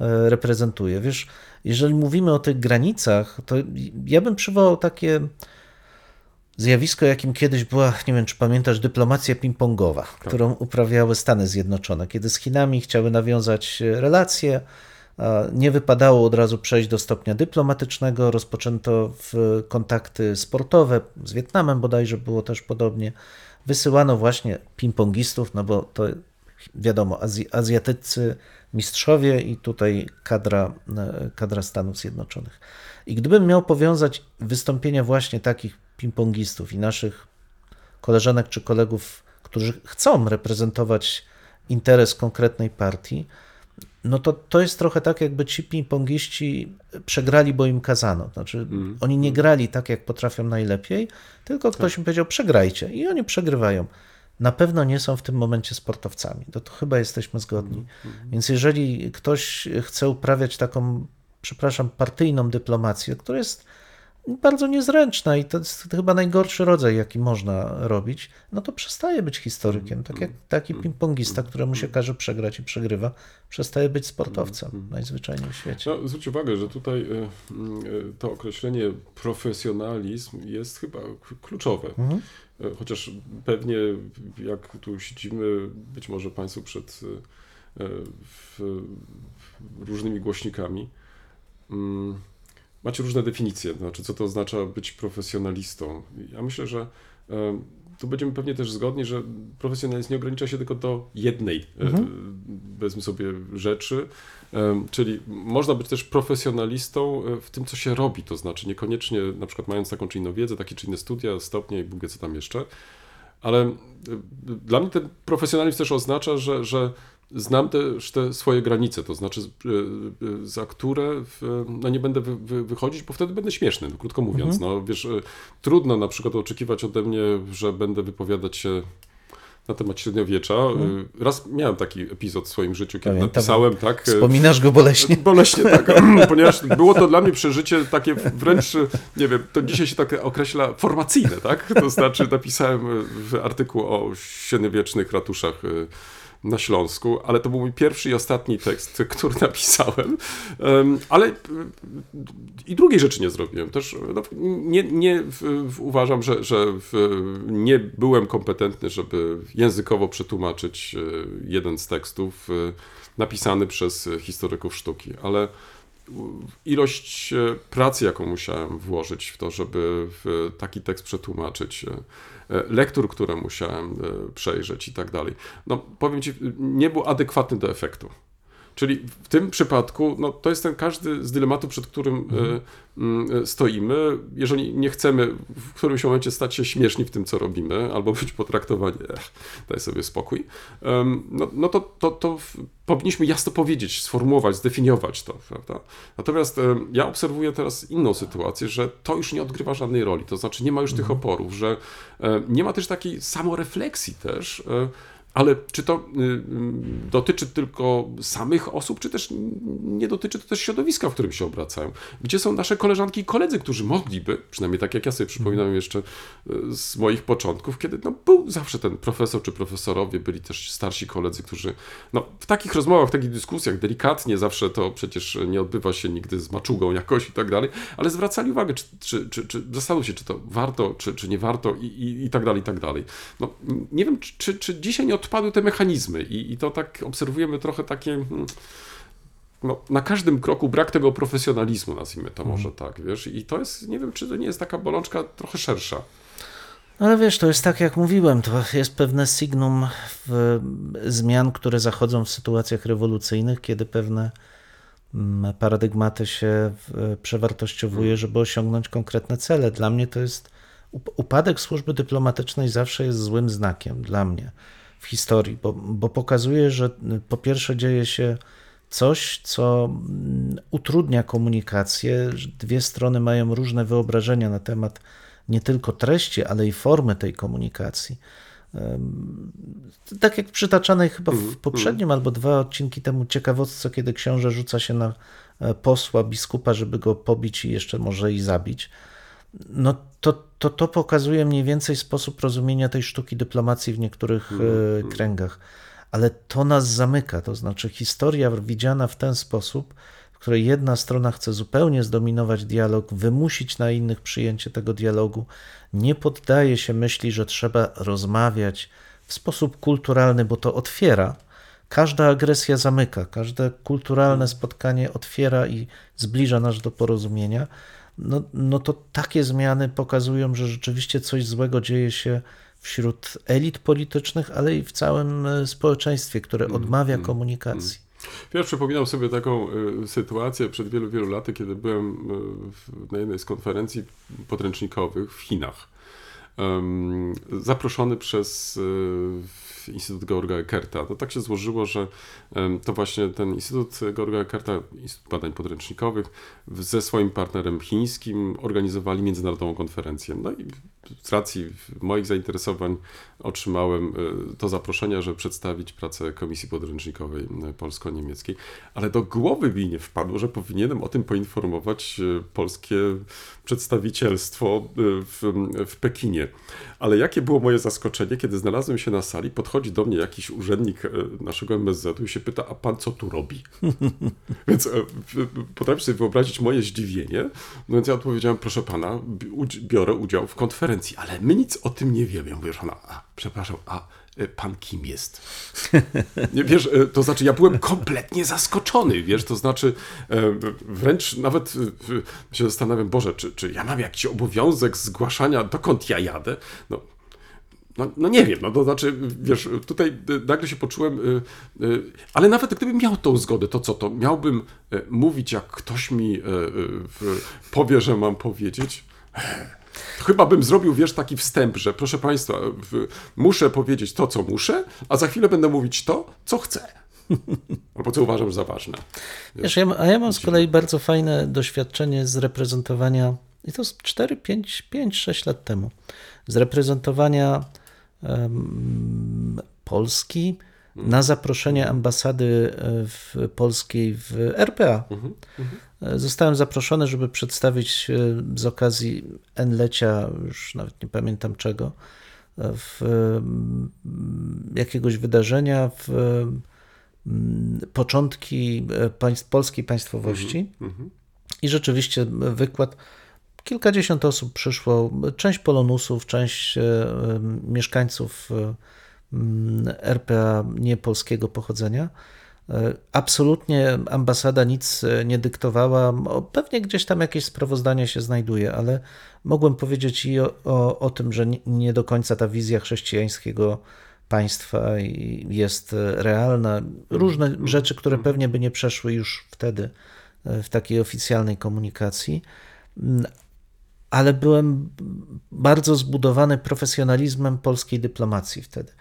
e, reprezentuje. Wiesz, jeżeli mówimy o tych granicach, to ja bym przywołał takie zjawisko, jakim kiedyś była, nie wiem czy pamiętasz, dyplomacja ping-pongowa, którą uprawiały Stany Zjednoczone, kiedy z Chinami chciały nawiązać relacje, a nie wypadało od razu przejść do stopnia dyplomatycznego, rozpoczęto kontakty sportowe, z Wietnamem bodajże było też podobnie. Wysyłano właśnie ping-pongistów, no bo to wiadomo, Azj- azjatyccy mistrzowie i tutaj kadra, e, kadra Stanów Zjednoczonych. I gdybym miał powiązać wystąpienia właśnie takich ping-pongistów i naszych koleżanek czy kolegów, którzy chcą reprezentować interes konkretnej partii, no to to jest trochę tak, jakby ci ping-pongiści przegrali, bo im kazano. Znaczy, oni nie grali tak, jak potrafią najlepiej, tylko ktoś im powiedział, przegrajcie. I oni przegrywają. na pewno nie są w tym momencie sportowcami. To, to chyba jesteśmy zgodni. Więc jeżeli ktoś chce uprawiać taką, przepraszam, partyjną dyplomację, która jest bardzo niezręczna i to jest chyba najgorszy rodzaj, jaki można robić, no to przestaje być historykiem. Tak jak taki ping-pongista, któremu się każe przegrać i przegrywa, przestaje być sportowcem najzwyczajniej w świecie. No, zwróć uwagę, że tutaj y, y, to określenie profesjonalizm jest chyba kluczowe. Y, Chociaż pewnie jak tu siedzimy, być może Państwo przed różnymi głośnikami, mm, macie różne definicje, znaczy co to oznacza być profesjonalistą. Ja myślę, że tu będziemy pewnie też zgodni, że profesjonalizm nie ogranicza się tylko do jednej, mhm. powiedzmy sobie, rzeczy, Czyli można być też profesjonalistą e, w tym, co się robi, to znaczy niekoniecznie na przykład mając taką czy inną wiedzę, takie czy inne studia, stopnie i Bóg wie co tam jeszcze, ale e, dla mnie ten profesjonalizm też oznacza, że, że znam też te swoje granice, to znaczy e, e, za które no nie będę wy, wy, wychodzić, bo wtedy będę śmieszny, no, krótko mówiąc. No, wiesz, e, trudno na przykład oczekiwać ode mnie, że będę wypowiadać się na temat średniowiecza. E, Raz miałem taki epizod w swoim życiu, kiedy Pamiętam. napisałem, tak... Wspominasz go boleśnie. Boleśnie tak, ponieważ było to dla mnie przeżycie takie wręcz, nie wiem, to dzisiaj się tak określa formacyjne, tak? To znaczy napisałem w artykuł o średniowiecznych ratuszach na Śląsku, ale to był mój pierwszy i ostatni tekst, który napisałem, Em, ale y, i drugiej rzeczy nie zrobiłem. Też no, nie, nie uważam, że, że nie byłem kompetentny, żeby językowo przetłumaczyć y, jeden z tekstów y, napisany przez historyków sztuki, ale ilość pracy, jaką musiałem włożyć w to, żeby taki tekst przetłumaczyć, lektur, które musiałem e, przejrzeć i tak dalej, no powiem Ci, nie był adekwatny do efektu. Czyli w tym przypadku, no, to jest ten każdy z dylematów, przed którym e, mm, stoimy. Jeżeli nie chcemy w którymś momencie stać się śmieszni w tym, co robimy, albo być potraktowani, ech, daj sobie spokój, no, no to, to, to powinniśmy jasno powiedzieć, sformułować, zdefiniować to, prawda? Natomiast ja obserwuję teraz inną sytuację, że to już nie odgrywa żadnej roli, to znaczy nie ma już tych oporów, że e, nie ma też takiej samorefleksji też, e, ale czy to y, y, dotyczy tylko samych osób, czy też nie dotyczy to też środowiska, w którym się obracają? Gdzie są nasze koleżanki i koledzy, którzy mogliby, przynajmniej tak jak ja sobie przypominam jeszcze y, z moich początków, kiedy no, był zawsze ten profesor czy profesorowie, byli też starsi koledzy, którzy no, w takich rozmowach, w takich dyskusjach delikatnie, zawsze to przecież nie odbywa się nigdy z maczugą jakoś i tak dalej, ale zwracali uwagę, czy, czy, czy, czy zastanów się, czy to warto, czy, czy nie warto i, i, i tak dalej, i tak dalej. No, nie wiem, czy- czy, czy dzisiaj nie odpadły te mechanizmy i, i to tak obserwujemy trochę takie... hmm, No, na każdym kroku brak tego profesjonalizmu, nazwijmy to może tak, wiesz, i to jest, nie wiem, czy to nie jest taka bolączka trochę szersza. Ale wiesz, to jest tak jak mówiłem, to jest pewne signum zmian, które zachodzą w sytuacjach rewolucyjnych, kiedy pewne mm, paradygmaty się przewartościowuje, żeby osiągnąć konkretne cele. Dla mnie to jest up- upadek służby dyplomatycznej zawsze jest złym znakiem dla mnie w historii, bo, bo pokazuje, że y, po pierwsze dzieje się coś, co mm, utrudnia komunikację, że dwie strony mają różne wyobrażenia na temat nie tylko treści, ale i formy tej komunikacji. Tak jak przytaczanej chyba w poprzednim albo dwa odcinki temu ciekawostce, kiedy książę rzuca się na e, posła, biskupa, żeby go pobić i jeszcze może i zabić. No to, to, to pokazuje mniej więcej sposób rozumienia tej sztuki dyplomacji w niektórych e, kręgach. Ale to nas zamyka, to znaczy historia widziana w ten sposób, w której jedna strona chce zupełnie zdominować dialog, wymusić na innych przyjęcie tego dialogu, nie poddaje się myśli, że trzeba rozmawiać w sposób kulturalny, bo to otwiera. Każda agresja zamyka, każde kulturalne spotkanie otwiera i zbliża nas do porozumienia. No, no to takie zmiany pokazują, że rzeczywiście coś złego dzieje się wśród elit politycznych, ale i w całym e, społeczeństwie, które odmawia komunikacji. Ja przypominam sobie taką y, sytuację przed wielu, wielu laty, kiedy byłem w, na jednej z konferencji podręcznikowych w Chinach. zaproszony przez Instytut Georga Eckerta. No tak się złożyło, że to właśnie ten Instytut Georga Eckerta, Instytut Badań Podręcznikowych, ze swoim partnerem chińskim organizowali międzynarodową konferencję. No i z racji moich zainteresowań otrzymałem e, to zaproszenie, żeby przedstawić pracę Komisji Podręcznikowej polsko-niemieckiej, ale do głowy mi nie wpadło, że powinienem o tym poinformować e, polskie przedstawicielstwo e, w, w Pekinie. Ale jakie było moje zaskoczenie, kiedy znalazłem się na sali, podchodzi do mnie jakiś urzędnik naszego MSZ-u i się pyta, a pan co tu robi? Więc potrafisz sobie wyobrazić moje zdziwienie. No więc ja odpowiedziałem, proszę pana, biorę udział w konferencji, ale my nic o tym nie wiemy. Ja mówię, ona, a, przepraszam, a e, pan kim jest? Wiesz, e, to znaczy ja byłem kompletnie zaskoczony, wiesz, to znaczy e, wręcz nawet się zastanawiam, Boże, czy, czy ja mam jakiś obowiązek zgłaszania, dokąd ja jadę? No, no, no nie wiem, no to znaczy, wiesz, tutaj nagle się poczułem, ale nawet gdybym miał tą zgodę, to co, to miałbym mówić, jak ktoś mi powie, że mam powiedzieć? Chyba bym zrobił, wiesz, taki wstęp, że proszę Państwa, muszę powiedzieć to, co muszę, a za chwilę będę mówić to, co chcę. Albo co uważam za ważne. Wiesz, ja, a ja mam z kolei bardzo fajne doświadczenie z reprezentowania, i to z 4, 5, 5 6 lat temu, z reprezentowania em, Polski na zaproszenie ambasady e, w, polskiej w RPA. E, Zostałem zaproszony, żeby przedstawić e, z okazji N-lecia, już nawet nie pamiętam czego, e, w, em, jakiegoś wydarzenia w mm, początki e, państw, polskiej państwowości. I rzeczywiście wykład. Kilkadziesiąt osób przyszło, część polonusów, część e, e, mieszkańców e, mm, RPA niepolskiego pochodzenia. E, Absolutnie ambasada nic e, nie dyktowała. Pewnie gdzieś tam jakieś sprawozdanie się znajduje, ale mogłem powiedzieć i o, o, o tym, że nie, do końca ta wizja chrześcijańskiego państwa jest e, realna. Różne rzeczy, które pewnie by nie przeszły już wtedy w takiej oficjalnej komunikacji. Mm, Ale byłem bardzo zbudowany profesjonalizmem polskiej dyplomacji wtedy.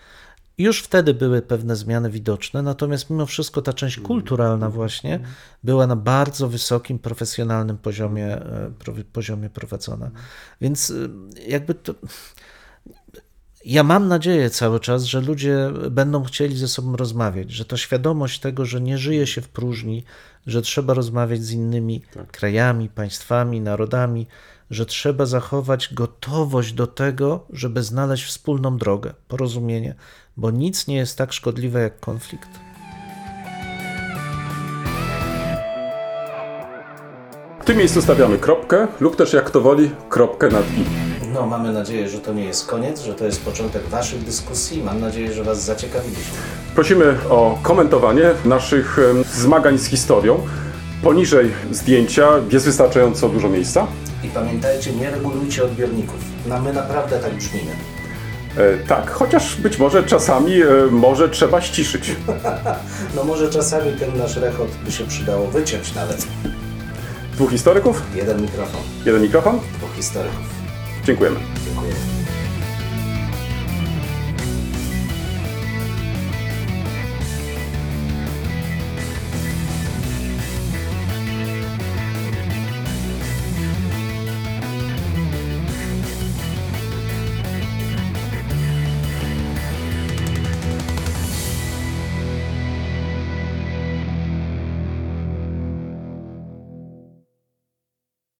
Już wtedy były pewne zmiany widoczne, natomiast mimo wszystko ta część kulturalna właśnie była na bardzo wysokim, profesjonalnym poziomie, e, poziomie prowadzona. Więc e, jakby to, ja mam nadzieję cały czas, że ludzie będą chcieli ze sobą rozmawiać, że ta świadomość tego, że nie żyje się w próżni, że trzeba rozmawiać z innymi krajami, państwami, narodami, że trzeba zachować gotowość do tego, żeby znaleźć wspólną drogę, porozumienie, bo nic nie jest tak szkodliwe jak konflikt. W tym miejscu stawiamy kropkę lub też jak kto woli, kropkę nad i. No, mamy nadzieję, że to nie jest koniec, że to jest początek Waszych dyskusji. Mam nadzieję, że Was zaciekawiliśmy. Prosimy o komentowanie naszych zmagań z historią. Poniżej zdjęcia jest wystarczająco dużo miejsca. Pamiętajcie, nie regulujcie odbiorników. No, my naprawdę tak brzmimy. E, tak, chociaż być może czasami e, może trzeba ściszyć. No może czasami ten nasz rechot by się przydało wyciąć nawet. Dwóch historyków, Jeden mikrofon, jeden mikrofon. dwóch historyków. Dziękujemy.